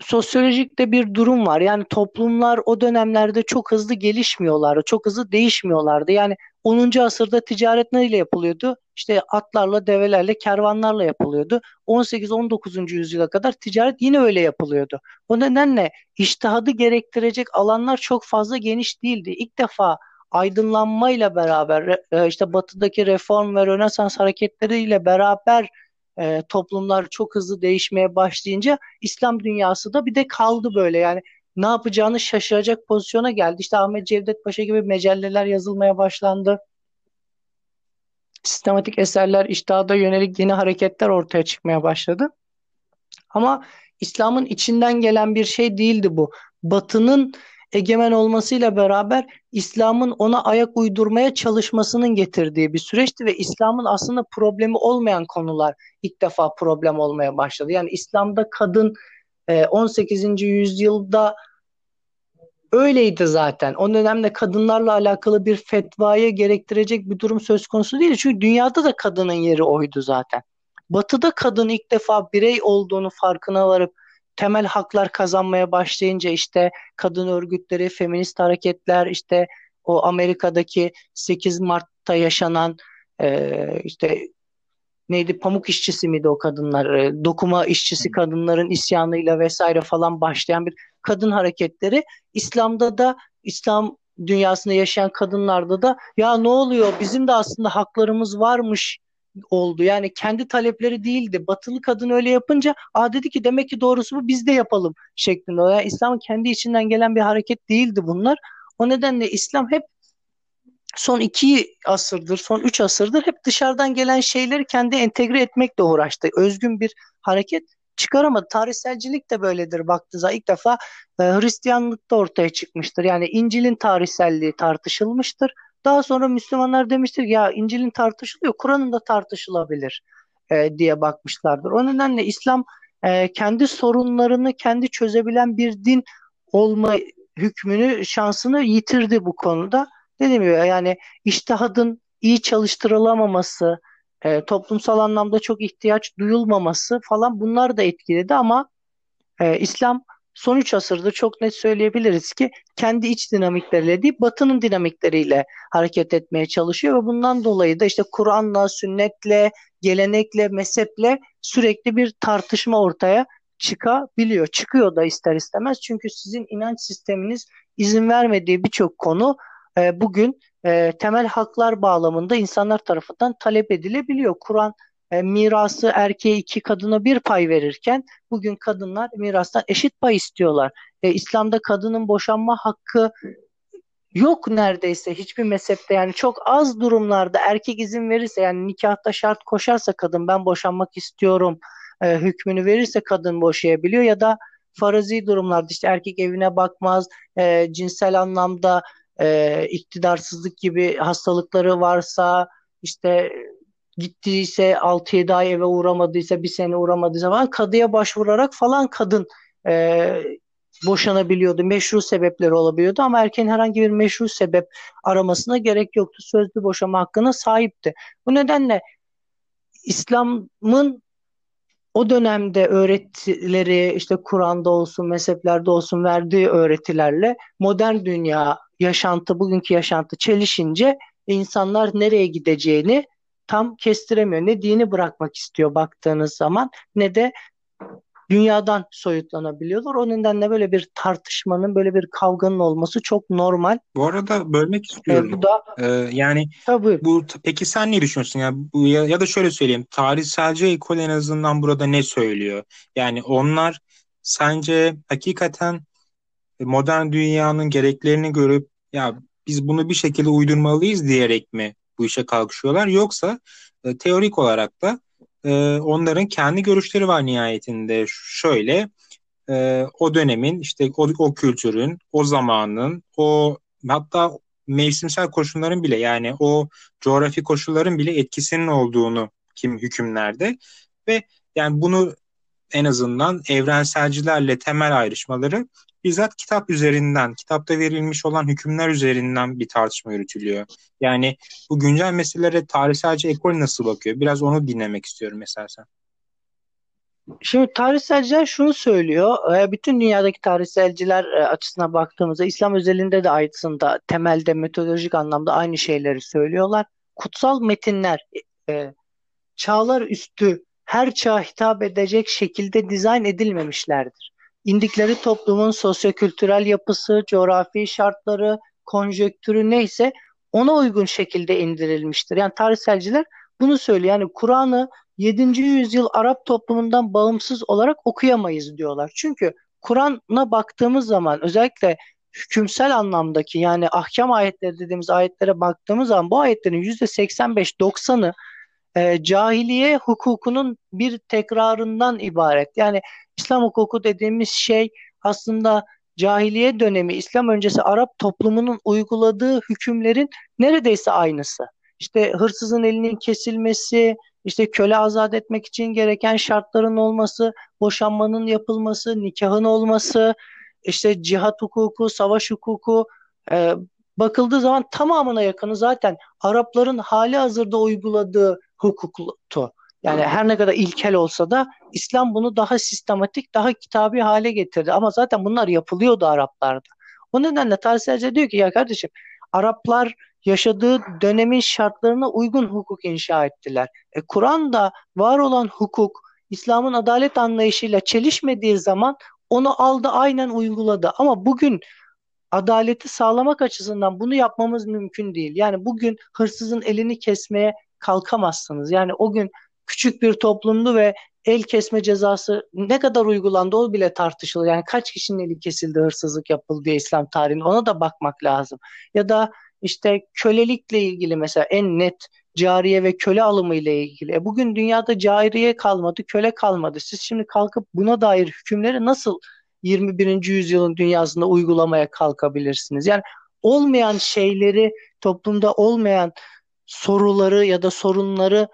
sosyolojikte bir durum var. Yani toplumlar o dönemlerde çok hızlı gelişmiyorlardı, çok hızlı değişmiyorlardı. Yani 10. asırda ticaret neyle yapılıyordu? İşte atlarla, develerle, kervanlarla yapılıyordu. 18-19. yüzyıla kadar ticaret yine öyle yapılıyordu. O nedenle iştihadı gerektirecek alanlar çok fazla geniş değildi. İlk defa aydınlanmayla beraber e, işte batıdaki reform ve rönesans hareketleriyle beraber e, toplumlar çok hızlı değişmeye başlayınca İslam dünyası da bir de kaldı böyle yani ne yapacağını şaşıracak pozisyona geldi. İşte Ahmet Cevdet Paşa gibi mecelleler yazılmaya başlandı. Sistematik eserler, iştihada yönelik yeni hareketler ortaya çıkmaya başladı. Ama İslam'ın içinden gelen bir şey değildi bu. Batı'nın egemen olmasıyla beraber İslam'ın ona ayak uydurmaya çalışmasının getirdiği bir süreçti ve İslam'ın aslında problemi olmayan konular ilk defa problem olmaya başladı. Yani İslam'da kadın 18. E, yüzyılda öyleydi zaten. O dönemde kadınlarla alakalı bir fetvaya gerektirecek bir durum söz konusu değil. Çünkü dünyada da kadının yeri oydu zaten. Batı'da kadın ilk defa birey olduğunu farkına varıp temel haklar kazanmaya başlayınca işte kadın örgütleri, feminist hareketler, işte o Amerika'daki 8 Mart'ta yaşanan e, işte neydi pamuk işçisi miydi o kadınlar? E, dokuma işçisi kadınların isyanıyla vesaire falan başlayan bir kadın hareketleri. İslam'da da İslam dünyasında yaşayan kadınlarda da ya ne oluyor? Bizim de aslında haklarımız varmış oldu. Yani kendi talepleri değildi. Batılı kadın öyle yapınca aa dedi ki demek ki doğrusu bu biz de yapalım şeklinde. Yani İslam'ın kendi içinden gelen bir hareket değildi bunlar. O nedenle İslam hep son iki asırdır, son üç asırdır hep dışarıdan gelen şeyleri kendi entegre etmekle uğraştı. Özgün bir hareket çıkaramadı. Tarihselcilik de böyledir baktığı ilk defa e, Hristiyanlık da ortaya çıkmıştır. Yani İncil'in tarihselliği tartışılmıştır. Daha sonra Müslümanlar demiştir ya İncil'in tartışılıyor, Kur'an'ın da tartışılabilir e, diye bakmışlardır. O nedenle İslam e, kendi sorunlarını kendi çözebilen bir din olma hükmünü, şansını yitirdi bu konuda. Dediğim gibi yani iştihadın iyi çalıştırılamaması, e, toplumsal anlamda çok ihtiyaç duyulmaması falan bunlar da etkiledi ama e, İslam son 3 asırda çok net söyleyebiliriz ki kendi iç dinamikleriyle değil batının dinamikleriyle hareket etmeye çalışıyor ve bundan dolayı da işte Kur'an'la, sünnetle, gelenekle, mezheple sürekli bir tartışma ortaya çıkabiliyor. Çıkıyor da ister istemez çünkü sizin inanç sisteminiz izin vermediği birçok konu e, bugün e, temel haklar bağlamında insanlar tarafından talep edilebiliyor. Kur'an e, mirası erkeğe iki kadına bir pay verirken bugün kadınlar mirastan eşit pay istiyorlar. E, İslam'da kadının boşanma hakkı yok neredeyse hiçbir mezhepte yani çok az durumlarda erkek izin verirse yani nikahta şart koşarsa kadın ben boşanmak istiyorum e, hükmünü verirse kadın boşayabiliyor ya da farazi durumlarda işte erkek evine bakmaz e, cinsel anlamda e, iktidarsızlık gibi hastalıkları varsa işte gittiyse 6-7 ay eve uğramadıysa bir sene uğramadıysa falan kadıya başvurarak falan kadın e, boşanabiliyordu. Meşru sebepleri olabiliyordu ama erkeğin herhangi bir meşru sebep aramasına gerek yoktu. Sözlü boşama hakkına sahipti. Bu nedenle İslam'ın o dönemde öğretileri işte Kur'an'da olsun, mezheplerde olsun verdiği öğretilerle modern dünya yaşantı, bugünkü yaşantı çelişince insanlar nereye gideceğini tam kestiremiyor. Ne dini bırakmak istiyor baktığınız zaman ne de dünyadan soyutlanabiliyorlar. O nedenle böyle bir tartışmanın, böyle bir kavganın olması çok normal. Bu arada bölmek istiyorum. Ee, bu da ee, yani tabii. bu peki sen ne düşünüyorsun ya bu ya, ya da şöyle söyleyeyim. Tarihselci ekol en azından burada ne söylüyor? Yani onlar sence hakikaten modern dünyanın gereklerini görüp ya biz bunu bir şekilde uydurmalıyız diyerek mi bu işe kalkışıyorlar. Yoksa e, teorik olarak da e, onların kendi görüşleri var nihayetinde. Şöyle e, o dönemin işte o, o kültürün o zamanın o hatta mevsimsel koşulların bile yani o coğrafi koşulların bile etkisinin olduğunu kim hükümlerde. Ve yani bunu en azından evrenselcilerle temel ayrışmaları bizzat kitap üzerinden, kitapta verilmiş olan hükümler üzerinden bir tartışma yürütülüyor. Yani bu güncel meselelere tarihselci ekol nasıl bakıyor? Biraz onu dinlemek istiyorum mesela sen. Şimdi tarihselciler şunu söylüyor. E, bütün dünyadaki tarihselciler e, açısına baktığımızda İslam özelinde de aslında temelde metodolojik anlamda aynı şeyleri söylüyorlar. Kutsal metinler e, çağlar üstü her çağa hitap edecek şekilde dizayn edilmemişlerdir indikleri toplumun sosyokültürel yapısı, coğrafi şartları, konjöktürü neyse ona uygun şekilde indirilmiştir. Yani tarihselciler bunu söylüyor. Yani Kur'an'ı 7. yüzyıl Arap toplumundan bağımsız olarak okuyamayız diyorlar. Çünkü Kur'an'a baktığımız zaman özellikle hükümsel anlamdaki yani ahkam ayetleri dediğimiz ayetlere baktığımız zaman bu ayetlerin %85-90'ı e, cahiliye hukukunun bir tekrarından ibaret. Yani İslam hukuku dediğimiz şey aslında cahiliye dönemi, İslam öncesi Arap toplumunun uyguladığı hükümlerin neredeyse aynısı. İşte hırsızın elinin kesilmesi, işte köle azat etmek için gereken şartların olması, boşanmanın yapılması, nikahın olması, işte cihat hukuku, savaş hukuku e, bakıldığı zaman tamamına yakını zaten Arapların hali hazırda uyguladığı hukuktu. Yani her ne kadar ilkel olsa da İslam bunu daha sistematik, daha kitabi hale getirdi. Ama zaten bunlar yapılıyordu Araplarda. O nedenle tarihselciler diyor ki ya kardeşim Araplar yaşadığı dönemin şartlarına uygun hukuk inşa ettiler. E, Kur'an'da var olan hukuk İslam'ın adalet anlayışıyla çelişmediği zaman onu aldı aynen uyguladı. Ama bugün adaleti sağlamak açısından bunu yapmamız mümkün değil. Yani bugün hırsızın elini kesmeye kalkamazsınız. Yani o gün küçük bir toplumdu ve el kesme cezası ne kadar uygulandı o bile tartışılır. Yani kaç kişinin eli kesildi hırsızlık yapıldı diye İslam tarihinde ona da bakmak lazım. Ya da işte kölelikle ilgili mesela en net cariye ve köle alımı ile ilgili. E bugün dünyada cariye kalmadı, köle kalmadı. Siz şimdi kalkıp buna dair hükümleri nasıl 21. yüzyılın dünyasında uygulamaya kalkabilirsiniz? Yani olmayan şeyleri toplumda olmayan soruları ya da sorunları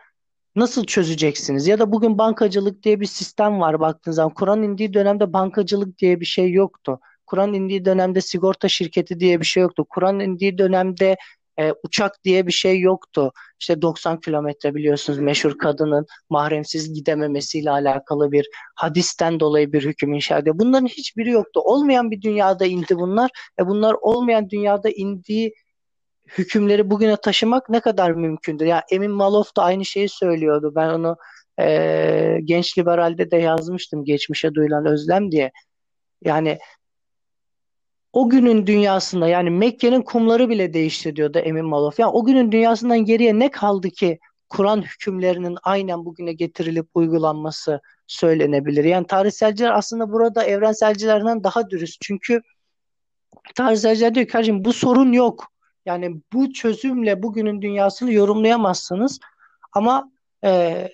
nasıl çözeceksiniz? Ya da bugün bankacılık diye bir sistem var baktığınız zaman. Kur'an indiği dönemde bankacılık diye bir şey yoktu. Kur'an indiği dönemde sigorta şirketi diye bir şey yoktu. Kur'an indiği dönemde e, uçak diye bir şey yoktu. İşte 90 kilometre biliyorsunuz meşhur kadının mahremsiz gidememesiyle alakalı bir hadisten dolayı bir hüküm inşa ediyor. Bunların hiçbiri yoktu. Olmayan bir dünyada indi bunlar. E bunlar olmayan dünyada indiği hükümleri bugüne taşımak ne kadar mümkündür? Ya Emin Maloff da aynı şeyi söylüyordu. Ben onu e, Genç Liberal'de de yazmıştım. Geçmişe duyulan özlem diye. Yani o günün dünyasında yani Mekke'nin kumları bile değişti diyordu Emin Maloff. Yani o günün dünyasından geriye ne kaldı ki Kur'an hükümlerinin aynen bugüne getirilip uygulanması söylenebilir. Yani tarihselciler aslında burada evrenselcilerden daha dürüst. Çünkü tarihselciler diyor ki kardeşim bu sorun yok. Yani bu çözümle bugünün dünyasını yorumlayamazsınız. Ama e,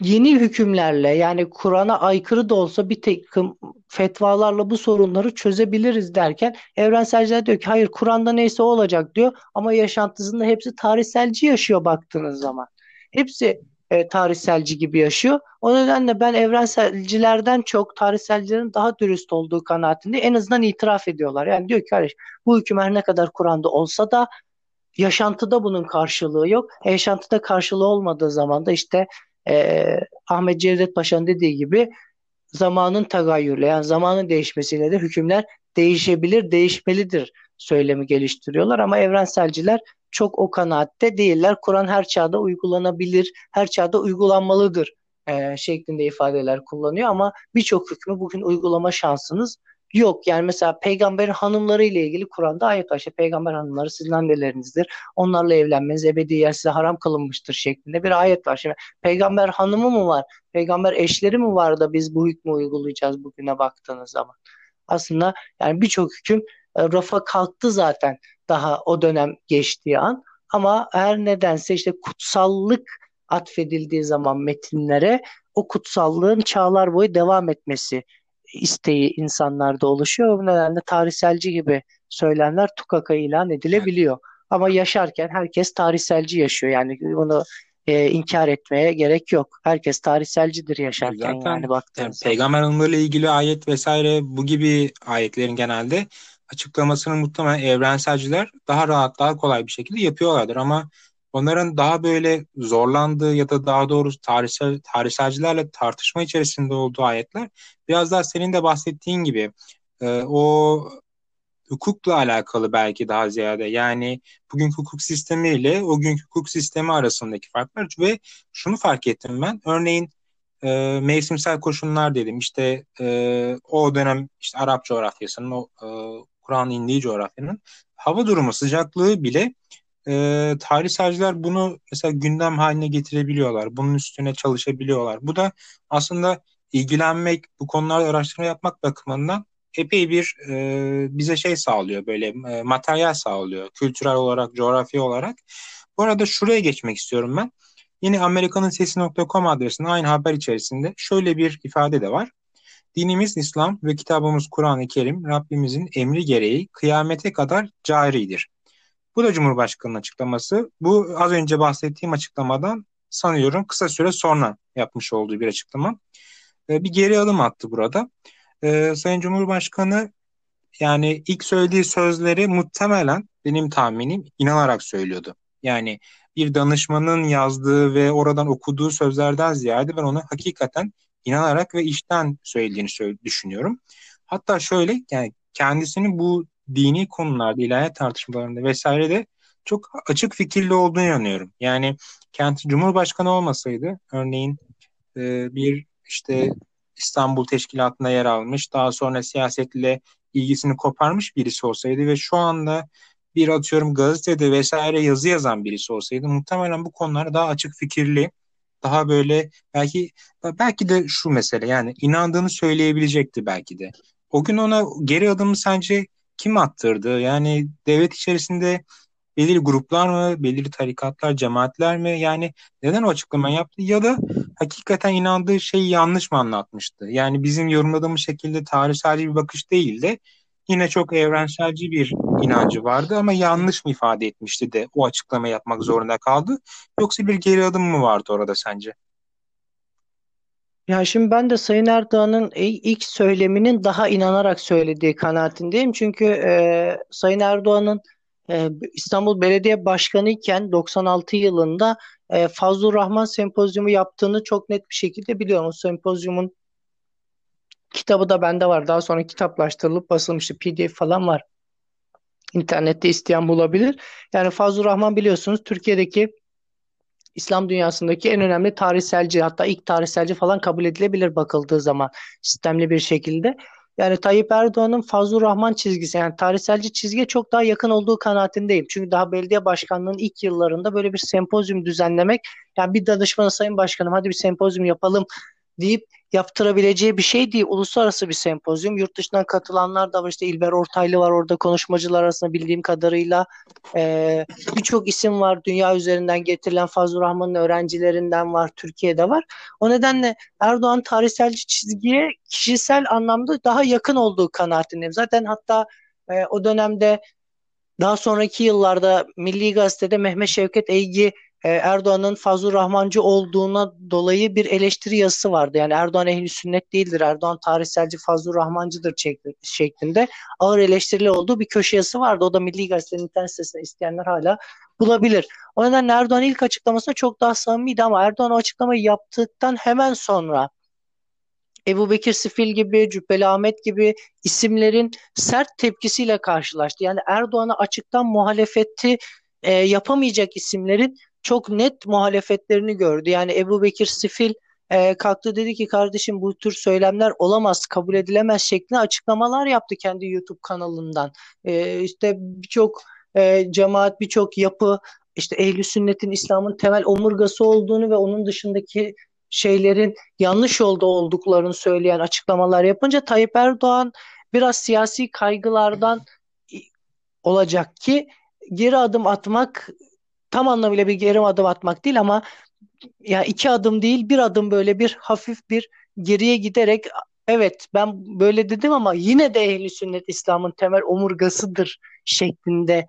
yeni hükümlerle yani Kur'an'a aykırı da olsa bir takım fetvalarla bu sorunları çözebiliriz derken evrenselciler diyor ki hayır Kur'an'da neyse o olacak diyor ama yaşantısında hepsi tarihselci yaşıyor baktığınız zaman. Hepsi e, tarihselci gibi yaşıyor. O nedenle ben evrenselcilerden çok tarihselcilerin daha dürüst olduğu kanaatinde en azından itiraf ediyorlar. Yani diyor ki kardeş bu hüküm her ne kadar Kur'an'da olsa da yaşantıda bunun karşılığı yok. E, yaşantıda karşılığı olmadığı zaman da işte e, Ahmet Cevdet Paşa'nın dediği gibi zamanın tagayyürle yani zamanın değişmesiyle de hükümler değişebilir, değişmelidir söylemi geliştiriyorlar ama evrenselciler çok o kanaatte değiller. Kur'an her çağda uygulanabilir, her çağda uygulanmalıdır e, şeklinde ifadeler kullanıyor ama birçok hükmü bugün uygulama şansınız yok. Yani mesela peygamberin hanımları ile ilgili Kur'an'da ayet var. İşte peygamber hanımları sizin annelerinizdir. Onlarla evlenmeniz ebediyen size haram kılınmıştır şeklinde bir ayet var. Şimdi peygamber hanımı mı var? Peygamber eşleri mi var da biz bu hükmü uygulayacağız bugüne baktığınız zaman? Aslında yani birçok hüküm rafa kalktı zaten daha o dönem geçtiği an. Ama her nedense işte kutsallık atfedildiği zaman metinlere o kutsallığın çağlar boyu devam etmesi isteği insanlarda oluşuyor. Bu nedenle tarihselci gibi söylemler tukaka ilan edilebiliyor. Ama yaşarken herkes tarihselci yaşıyor. Yani bunu e, inkar etmeye gerek yok. Herkes tarihselcidir yaşarken Zaten, yani baktığınızda. Yani, peygamber anılarıyla ilgili ayet vesaire bu gibi ayetlerin genelde açıklamasını muhtemelen evrenselciler daha rahat, daha kolay bir şekilde yapıyorlardır ama onların daha böyle zorlandığı ya da daha doğrusu tarihsel, tarihselcilerle tartışma içerisinde olduğu ayetler biraz daha senin de bahsettiğin gibi e, o hukukla alakalı belki daha ziyade. Yani bugün hukuk sistemiyle o günkü hukuk sistemi arasındaki farklar ve şunu fark ettim ben. Örneğin e, mevsimsel koşullar dedim. İşte e, o dönem işte Arap coğrafyasının o e, Kur'an indiği coğrafyanın hava durumu sıcaklığı bile e, tarihselciler bunu mesela gündem haline getirebiliyorlar. Bunun üstüne çalışabiliyorlar. Bu da aslında ilgilenmek, bu konularda araştırma yapmak bakımından epey bir e, bize şey sağlıyor böyle e, materyal sağlıyor kültürel olarak coğrafya olarak. Bu arada şuraya geçmek istiyorum ben. Yine Amerikanın Sesi.com adresinde aynı haber içerisinde şöyle bir ifade de var. Dinimiz İslam ve kitabımız Kur'an-ı Kerim Rabbimizin emri gereği kıyamete kadar caridir. Bu da Cumhurbaşkanı'nın açıklaması. Bu az önce bahsettiğim açıklamadan sanıyorum kısa süre sonra yapmış olduğu bir açıklama. E, bir geri adım attı burada. E, Sayın Cumhurbaşkanı yani ilk söylediği sözleri muhtemelen benim tahminim inanarak söylüyordu. Yani bir danışmanın yazdığı ve oradan okuduğu sözlerden ziyade ben onu hakikaten inanarak ve işten söylediğini düşünüyorum. Hatta şöyle yani kendisini bu dini konularda, ilahiyat tartışmalarında vesaire de çok açık fikirli olduğunu inanıyorum. Yani kent cumhurbaşkanı olmasaydı örneğin e, bir işte İstanbul Teşkilatı'nda yer almış, daha sonra siyasetle ilgisini koparmış birisi olsaydı ve şu anda bir atıyorum gazetede vesaire yazı yazan birisi olsaydı muhtemelen bu konulara daha açık fikirli, daha böyle belki belki de şu mesele yani inandığını söyleyebilecekti belki de. O gün ona geri adımı sence kim attırdı? Yani devlet içerisinde belirli gruplar mı, belirli tarikatlar, cemaatler mi? Yani neden o açıklama yaptı? Ya da hakikaten inandığı şeyi yanlış mı anlatmıştı? Yani bizim yorumladığımız şekilde tarihsel bir bakış değil de yine çok evrenselci bir inancı vardı ama yanlış mı ifade etmişti de o açıklama yapmak zorunda kaldı? Yoksa bir geri adım mı vardı orada sence? Ya şimdi ben de Sayın Erdoğan'ın ilk söyleminin daha inanarak söylediği kanaatindeyim. Çünkü e, Sayın Erdoğan'ın e, İstanbul Belediye Başkanı iken 96 yılında e, Fazlur Rahman Sempozyumu yaptığını çok net bir şekilde biliyorum. O sempozyumun kitabı da bende var. Daha sonra kitaplaştırılıp basılmıştı. PDF falan var. İnternette isteyen bulabilir. Yani Fazlur Rahman biliyorsunuz Türkiye'deki İslam dünyasındaki en önemli tarihselci hatta ilk tarihselci falan kabul edilebilir bakıldığı zaman sistemli bir şekilde. Yani Tayyip Erdoğan'ın Fazlur Rahman çizgisi yani tarihselci çizgiye çok daha yakın olduğu kanaatindeyim. Çünkü daha belediye başkanlığının ilk yıllarında böyle bir sempozyum düzenlemek yani bir danışmanı sayın başkanım hadi bir sempozyum yapalım deyip yaptırabileceği bir şey değil. Uluslararası bir sempozyum. Yurt dışından katılanlar da var. İşte İlber Ortaylı var orada konuşmacılar arasında bildiğim kadarıyla. E, Birçok isim var. Dünya üzerinden getirilen Fazıl Rahman'ın öğrencilerinden var. Türkiye'de var. O nedenle Erdoğan tarihselci çizgiye kişisel anlamda daha yakın olduğu kanaatindeyim. Zaten hatta e, o dönemde daha sonraki yıllarda Milli Gazete'de Mehmet Şevket Eygi e, Erdoğan'ın Fazıl Rahmancı olduğuna dolayı bir eleştiri yazısı vardı. Yani Erdoğan ehli sünnet değildir, Erdoğan tarihselci Fazıl Rahmancıdır şeklinde ağır eleştirili olduğu bir köşe yazısı vardı. O da Milli Gazete'nin internet sitesinde isteyenler hala bulabilir. O nedenle Erdoğan ilk açıklamasında çok daha samimiydi ama Erdoğan o açıklamayı yaptıktan hemen sonra Ebu Bekir Sifil gibi, Cübbeli Ahmet gibi isimlerin sert tepkisiyle karşılaştı. Yani Erdoğan'a açıktan muhalefeti e, yapamayacak isimlerin çok net muhalefetlerini gördü. Yani Ebu Bekir Sifil e, kalktı dedi ki kardeşim bu tür söylemler olamaz, kabul edilemez şeklinde açıklamalar yaptı kendi YouTube kanalından. E, işte birçok e, cemaat, birçok yapı işte ehli sünnetin İslam'ın temel omurgası olduğunu ve onun dışındaki şeylerin yanlış yolda olduklarını söyleyen açıklamalar yapınca Tayyip Erdoğan biraz siyasi kaygılardan olacak ki geri adım atmak tam anlamıyla bir geri adım atmak değil ama ya iki adım değil bir adım böyle bir hafif bir geriye giderek evet ben böyle dedim ama yine de ehli sünnet İslam'ın temel omurgasıdır şeklinde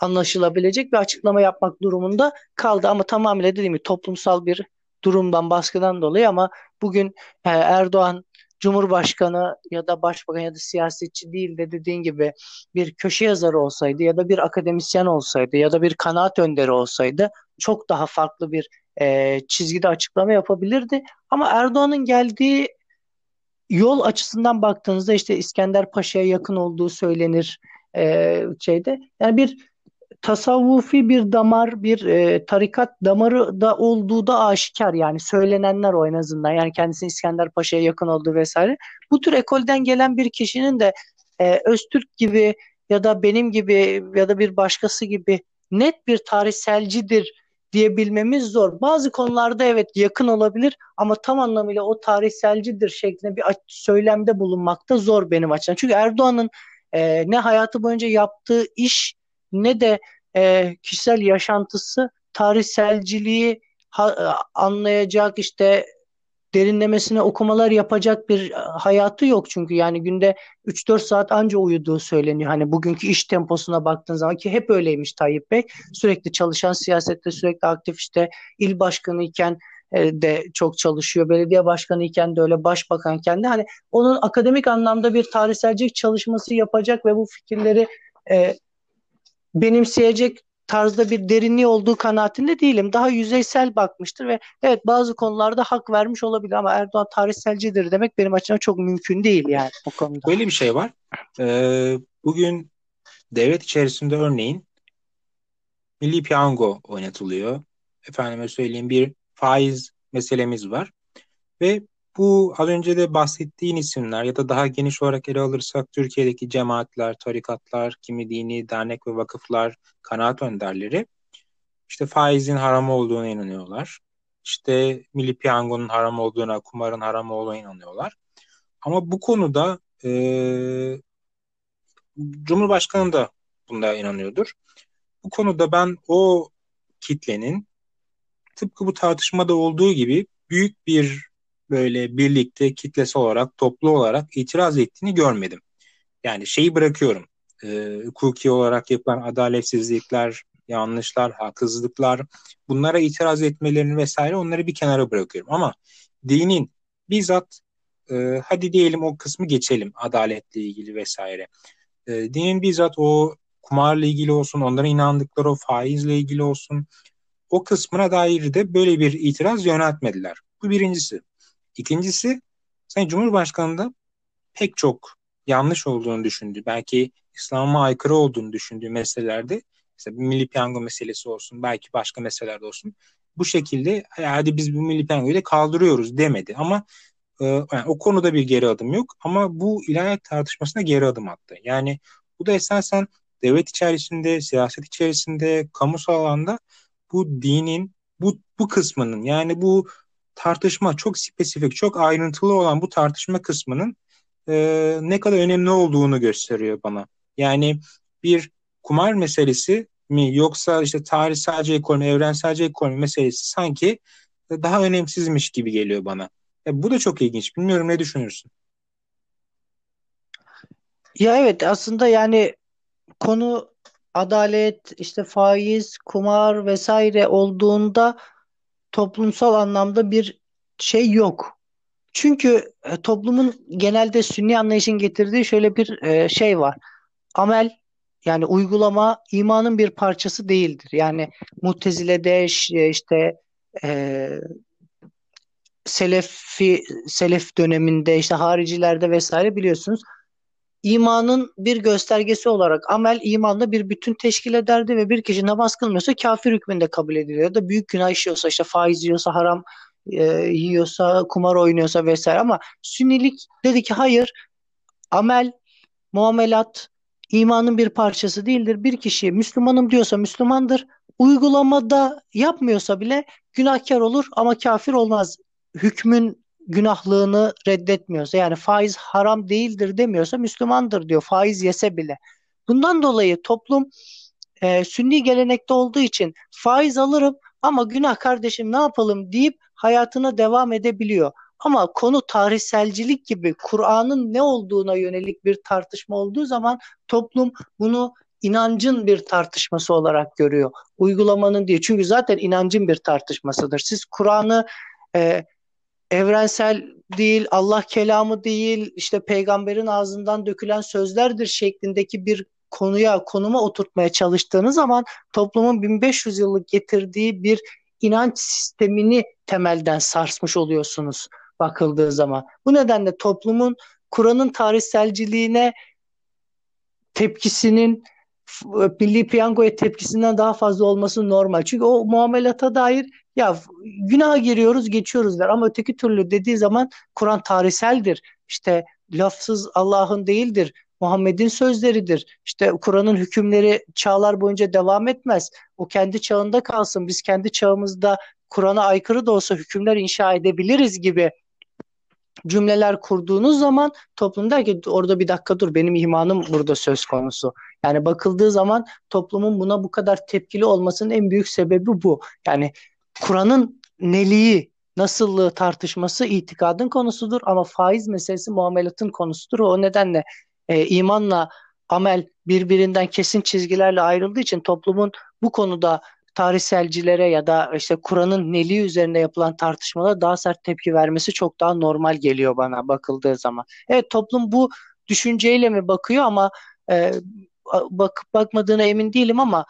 anlaşılabilecek bir açıklama yapmak durumunda kaldı. Ama tamamıyla dediğim gibi toplumsal bir durumdan baskıdan dolayı ama bugün e, Erdoğan Cumhurbaşkanı ya da başbakan ya da siyasetçi değil de dediğin gibi bir köşe yazarı olsaydı ya da bir akademisyen olsaydı ya da bir kanaat önderi olsaydı çok daha farklı bir e, çizgide açıklama yapabilirdi. Ama Erdoğan'ın geldiği yol açısından baktığınızda işte İskender Paşa'ya yakın olduğu söylenir e, şeyde. Yani bir tasavvufi bir damar, bir e, tarikat damarı da olduğu da aşikar yani söylenenler o en azından. Yani kendisinin İskender Paşa'ya yakın olduğu vesaire. Bu tür ekolden gelen bir kişinin de e, Öztürk gibi ya da benim gibi ya da bir başkası gibi net bir tarihselcidir diyebilmemiz zor. Bazı konularda evet yakın olabilir ama tam anlamıyla o tarihselcidir şeklinde bir söylemde bulunmakta zor benim açımdan. Çünkü Erdoğan'ın e, ne hayatı boyunca yaptığı iş ne de e, kişisel yaşantısı tarihselciliği ha, e, anlayacak işte derinlemesine okumalar yapacak bir e, hayatı yok çünkü yani günde 3-4 saat anca uyuduğu söyleniyor. Hani bugünkü iş temposuna baktığın zaman ki hep öyleymiş Tayyip Bey. Sürekli çalışan siyasette sürekli aktif işte il başkanı iken e, de çok çalışıyor. Belediye başkanı iken de öyle başbakanken de hani onun akademik anlamda bir tarihselcilik çalışması yapacak ve bu fikirleri benimseyecek tarzda bir derinliği olduğu kanaatinde değilim. Daha yüzeysel bakmıştır ve evet bazı konularda hak vermiş olabilir ama Erdoğan tarihselcidir demek benim açımdan çok mümkün değil yani o konuda. Böyle bir şey var. Ee, bugün devlet içerisinde örneğin milli piyango oynatılıyor. Efendime söyleyeyim bir faiz meselemiz var. Ve bu az önce de bahsettiğin isimler ya da daha geniş olarak ele alırsak Türkiye'deki cemaatler, tarikatlar, kimi dini dernek ve vakıflar, kanaat önderleri işte faizin haram olduğuna inanıyorlar. İşte milli piyangonun haram olduğuna, kumarın haram olduğuna inanıyorlar. Ama bu konuda e, Cumhurbaşkanı da bunda inanıyordur. Bu konuda ben o kitlenin tıpkı bu tartışmada olduğu gibi büyük bir böyle birlikte kitlesi olarak, toplu olarak itiraz ettiğini görmedim. Yani şeyi bırakıyorum. E, hukuki olarak yapılan adaletsizlikler, yanlışlar, haksızlıklar bunlara itiraz etmelerini vesaire onları bir kenara bırakıyorum. Ama dinin bizzat e, hadi diyelim o kısmı geçelim adaletle ilgili vesaire. E, dinin bizzat o kumarla ilgili olsun, onlara inandıkları o faizle ilgili olsun o kısmına dair de böyle bir itiraz yöneltmediler. Bu birincisi. İkincisi Sayın Cumhurbaşkanı pek çok yanlış olduğunu düşündü. Belki İslam'a aykırı olduğunu düşündüğü meselelerde bir milli piyango meselesi olsun belki başka meselelerde olsun bu şekilde hadi biz bu milli piyangoyu da kaldırıyoruz demedi ama e, yani o konuda bir geri adım yok ama bu ilahiyat tartışmasına geri adım attı. Yani bu da esasen devlet içerisinde, siyaset içerisinde, kamusal alanda bu dinin bu bu kısmının yani bu tartışma çok spesifik, çok ayrıntılı olan bu tartışma kısmının e, ne kadar önemli olduğunu gösteriyor bana. Yani bir kumar meselesi mi yoksa işte tarihselce ekonomi, evrenselce ekonomi meselesi sanki daha önemsizmiş gibi geliyor bana. E, bu da çok ilginç. Bilmiyorum ne düşünürsün? Ya evet aslında yani konu adalet, işte faiz, kumar vesaire olduğunda toplumsal anlamda bir şey yok. Çünkü e, toplumun genelde sünni anlayışın getirdiği şöyle bir e, şey var. Amel yani uygulama imanın bir parçası değildir. Yani Mutezile'de işte e, Selefi Selef döneminde işte haricilerde vesaire biliyorsunuz imanın bir göstergesi olarak amel imanla bir bütün teşkil ederdi ve bir kişi namaz kılmıyorsa kafir hükmünde kabul ediliyor. Ya da büyük günah işiyorsa işte faiz yiyorsa haram e, yiyorsa kumar oynuyorsa vesaire ama sünnilik dedi ki hayır amel muamelat imanın bir parçası değildir. Bir kişi Müslümanım diyorsa Müslümandır. Uygulamada yapmıyorsa bile günahkar olur ama kafir olmaz. Hükmün günahlığını reddetmiyorsa yani faiz haram değildir demiyorsa Müslümandır diyor faiz yese bile. Bundan dolayı toplum e, sünni gelenekte olduğu için faiz alırım ama günah kardeşim ne yapalım deyip hayatına devam edebiliyor. Ama konu tarihselcilik gibi Kur'an'ın ne olduğuna yönelik bir tartışma olduğu zaman toplum bunu inancın bir tartışması olarak görüyor. Uygulamanın diye. Çünkü zaten inancın bir tartışmasıdır. Siz Kur'an'ı e, evrensel değil, Allah kelamı değil, işte peygamberin ağzından dökülen sözlerdir şeklindeki bir konuya, konuma oturtmaya çalıştığınız zaman toplumun 1500 yıllık getirdiği bir inanç sistemini temelden sarsmış oluyorsunuz bakıldığı zaman. Bu nedenle toplumun Kur'an'ın tarihselciliğine tepkisinin milli piyangoya tepkisinden daha fazla olması normal. Çünkü o muamelata dair ya günaha giriyoruz geçiyoruz der ama öteki türlü dediği zaman Kur'an tarihseldir. İşte lafsız Allah'ın değildir. Muhammed'in sözleridir. İşte Kur'an'ın hükümleri çağlar boyunca devam etmez. O kendi çağında kalsın. Biz kendi çağımızda Kur'an'a aykırı da olsa hükümler inşa edebiliriz gibi cümleler kurduğunuz zaman toplum der ki orada bir dakika dur benim imanım burada söz konusu. Yani bakıldığı zaman toplumun buna bu kadar tepkili olmasının en büyük sebebi bu. Yani Kur'an'ın neliği, nasıllığı tartışması itikadın konusudur ama faiz meselesi muamelatın konusudur. O nedenle e, imanla amel birbirinden kesin çizgilerle ayrıldığı için toplumun bu konuda tarihselcilere ya da işte Kur'an'ın neliği üzerinde yapılan tartışmalara daha sert tepki vermesi çok daha normal geliyor bana bakıldığı zaman. Evet toplum bu düşünceyle mi bakıyor ama e, bakıp bakmadığına emin değilim ama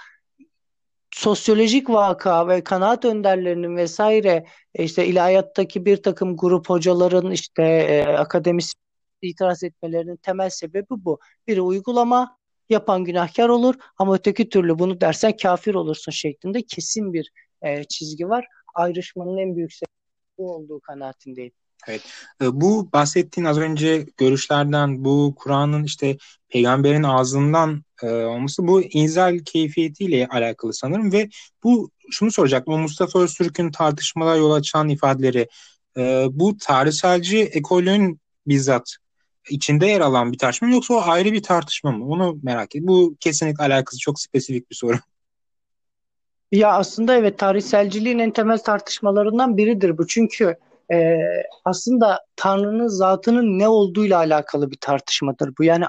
sosyolojik vaka ve kanaat önderlerinin vesaire e, işte ilahiyattaki bir takım grup hocaların işte e, akademisyen itiraz etmelerinin temel sebebi bu. Biri uygulama yapan günahkar olur ama öteki türlü bunu dersen kafir olursun şeklinde kesin bir e, çizgi var. Ayrışmanın en büyük sebebi bu olduğu kanaatindeyim. Evet. E, bu bahsettiğin az önce görüşlerden bu Kur'an'ın işte peygamberin ağzından e, olması bu inzal keyfiyetiyle alakalı sanırım ve bu şunu soracaktım. O Mustafa Öztürk'ün tartışmalar yol açan ifadeleri e, bu tarihselci ekolün bizzat içinde yer alan bir tartışma mı yoksa o ayrı bir tartışma mı? Onu merak ediyorum. Bu kesinlikle alakası çok spesifik bir soru. Ya aslında evet tarihselciliğin en temel tartışmalarından biridir bu. Çünkü e, aslında Tanrı'nın zatının ne olduğuyla alakalı bir tartışmadır bu. Yani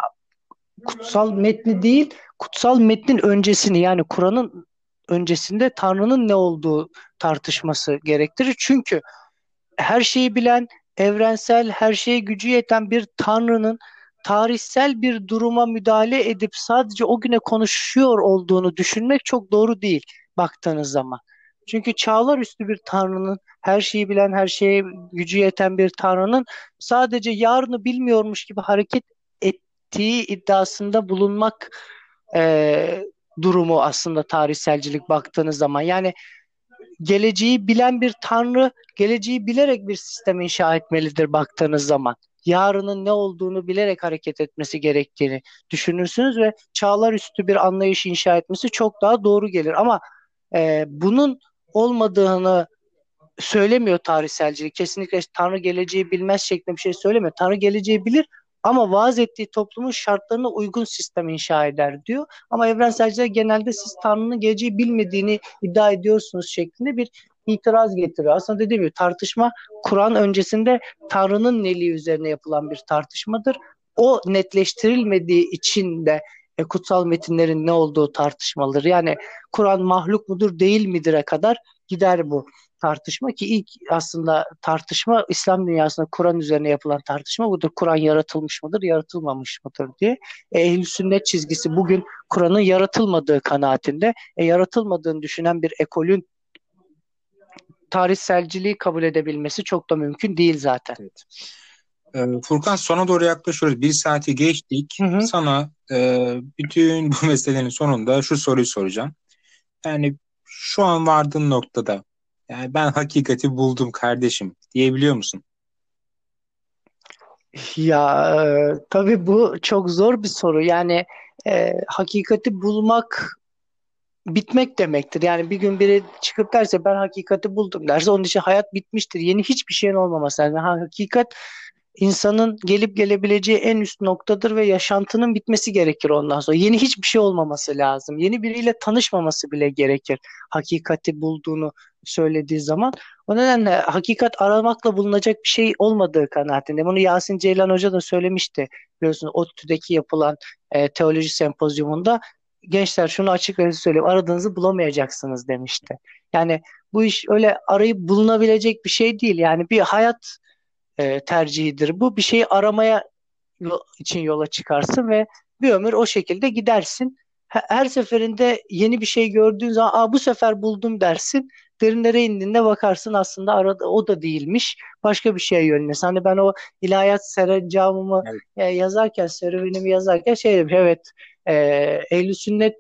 kutsal metni değil, kutsal metnin öncesini yani Kur'an'ın öncesinde Tanrı'nın ne olduğu tartışması gerektirir. Çünkü her şeyi bilen, evrensel, her şeye gücü yeten bir Tanrı'nın tarihsel bir duruma müdahale edip sadece o güne konuşuyor olduğunu düşünmek çok doğru değil baktığınız zaman. Çünkü çağlar üstü bir tanrının, her şeyi bilen, her şeye gücü yeten bir tanrının sadece yarını bilmiyormuş gibi hareket ettiği iddiasında bulunmak e, durumu aslında tarihselcilik baktığınız zaman. Yani geleceği bilen bir tanrı geleceği bilerek bir sistem inşa etmelidir baktığınız zaman. Yarının ne olduğunu bilerek hareket etmesi gerektiğini düşünürsünüz ve çağlar üstü bir anlayış inşa etmesi çok daha doğru gelir. Ama e, bunun olmadığını söylemiyor tarihselcilik. Kesinlikle Tanrı geleceği bilmez şeklinde bir şey söylemiyor. Tanrı geleceği bilir ama vaaz ettiği toplumun şartlarına uygun sistem inşa eder diyor. Ama evrenselciler genelde siz Tanrı'nın geleceği bilmediğini iddia ediyorsunuz şeklinde bir itiraz getiriyor. Aslında dediğim gibi tartışma Kur'an öncesinde Tanrı'nın neliği üzerine yapılan bir tartışmadır. O netleştirilmediği için de e, kutsal metinlerin ne olduğu tartışmalıdır. Yani Kur'an mahluk mudur değil midir'e kadar gider bu tartışma ki ilk aslında tartışma İslam dünyasında Kur'an üzerine yapılan tartışma budur. Kur'an yaratılmış mıdır, yaratılmamış mıdır diye. E, ehl sünnet çizgisi bugün Kur'an'ın yaratılmadığı kanaatinde. E, yaratılmadığını düşünen bir ekolün tarihselciliği kabul edebilmesi çok da mümkün değil zaten. Evet. Ee, Furkan sona doğru yaklaşıyoruz. Bir saati geçtik. Hı hı. Sana e, bütün bu meselelerin sonunda şu soruyu soracağım. Yani şu an vardığın noktada yani ben hakikati buldum kardeşim diyebiliyor musun? Ya e, tabii bu çok zor bir soru. Yani e, hakikati bulmak bitmek demektir. Yani bir gün biri çıkıp derse ben hakikati buldum derse onun için hayat bitmiştir. Yeni hiçbir şeyin olmaması lazım. Yani hakikat insanın gelip gelebileceği en üst noktadır ve yaşantının bitmesi gerekir ondan sonra. Yeni hiçbir şey olmaması lazım. Yeni biriyle tanışmaması bile gerekir. Hakikati bulduğunu söylediği zaman. O nedenle hakikat aramakla bulunacak bir şey olmadığı kanaatinde. Bunu Yasin Ceylan Hoca da söylemişti. Biliyorsunuz ODTÜ'deki yapılan e, teoloji sempozyumunda gençler şunu açık ve söyleyeyim aradığınızı bulamayacaksınız demişti. Yani bu iş öyle arayıp bulunabilecek bir şey değil. Yani bir hayat e, tercihidir. Bu bir şeyi aramaya için yola çıkarsın ve bir ömür o şekilde gidersin. Her seferinde yeni bir şey gördüğün zaman Aa, bu sefer buldum dersin. Derinlere indiğinde bakarsın aslında arada o da değilmiş. Başka bir şeye yönlenirsin. Hani ben o ilahiyat serencamımı evet. E, yazarken, serüvenimi yazarken şey dedim. Evet e, ehl sünnet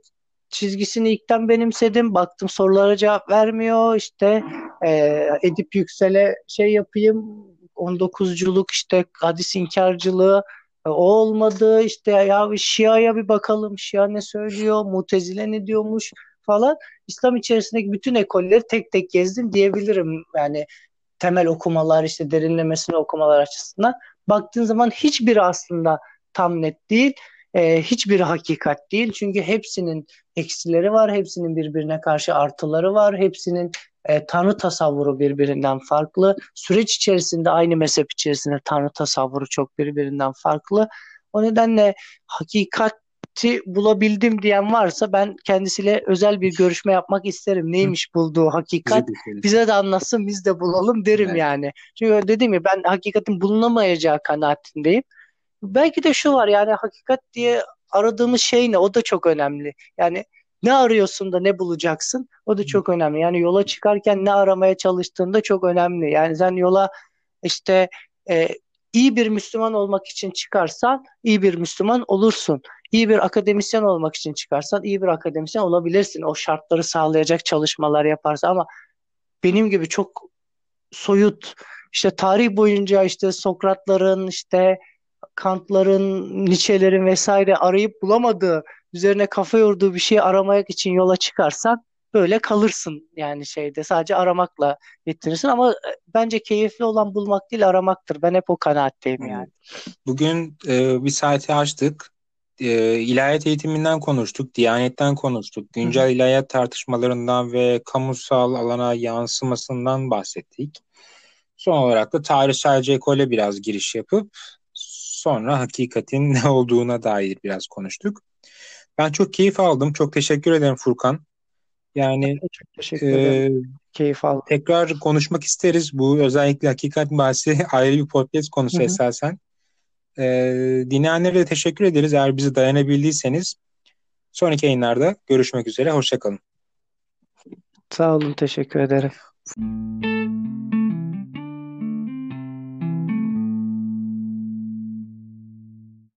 çizgisini ilkten benimsedim. Baktım sorulara cevap vermiyor. İşte e, Edip Yüksel'e şey yapayım 19'culuk işte hadis inkarcılığı e, o olmadı. İşte ya Şia'ya bir bakalım. Şia ne söylüyor? Mutezile ne diyormuş falan. İslam içerisindeki bütün ekolleri tek tek gezdim diyebilirim. Yani temel okumalar işte derinlemesine okumalar açısından. Baktığın zaman hiçbiri aslında tam net değil. E, hiçbir hakikat değil. Çünkü hepsinin eksileri var hepsinin birbirine karşı artıları var hepsinin e, tanrı tasavvuru birbirinden farklı. Süreç içerisinde aynı mezhep içerisinde tanrı tasavvuru çok birbirinden farklı. O nedenle hakikati bulabildim diyen varsa ben kendisiyle özel bir görüşme yapmak isterim. Neymiş bulduğu hakikat? Bize de anlatsın biz de bulalım derim evet. yani. Çünkü dedim ya ben hakikatin bulunamayacağı kanaatindeyim. Belki de şu var yani hakikat diye aradığımız şey ne? O da çok önemli. Yani ne arıyorsun da ne bulacaksın? O da çok önemli. Yani yola çıkarken ne aramaya çalıştığında çok önemli. Yani sen yola işte e, iyi bir Müslüman olmak için çıkarsan iyi bir Müslüman olursun. İyi bir akademisyen olmak için çıkarsan iyi bir akademisyen olabilirsin. O şartları sağlayacak çalışmalar yaparsa ama benim gibi çok soyut işte tarih boyunca işte Sokratların işte Kantların, Nietzsche'lerin vesaire arayıp bulamadığı üzerine kafa yorduğu bir şeyi aramak için yola çıkarsan böyle kalırsın yani şeyde sadece aramakla yetirirsin ama e, bence keyifli olan bulmak değil aramaktır. Ben hep o kanaatteyim yani. Bugün e, bir saati açtık. E, ilahiyat eğitiminden konuştuk, diyanetten konuştuk, güncel Hı. ilahiyat tartışmalarından ve kamusal alana yansımasından bahsettik. Son olarak da tarihselci ekole biraz giriş yapıp sonra hakikatin ne olduğuna dair biraz konuştuk. Ben çok keyif aldım. Çok teşekkür ederim Furkan. Yani çok teşekkür ederim. E, keyif aldım. Tekrar konuşmak isteriz. Bu özellikle hakikat bahsi ayrı bir podcast konusu Hı-hı. esasen. E, dinleyenlere de teşekkür ederiz. Eğer bizi dayanabildiyseniz sonraki yayınlarda görüşmek üzere. Hoşçakalın. Sağ olun. Teşekkür ederim.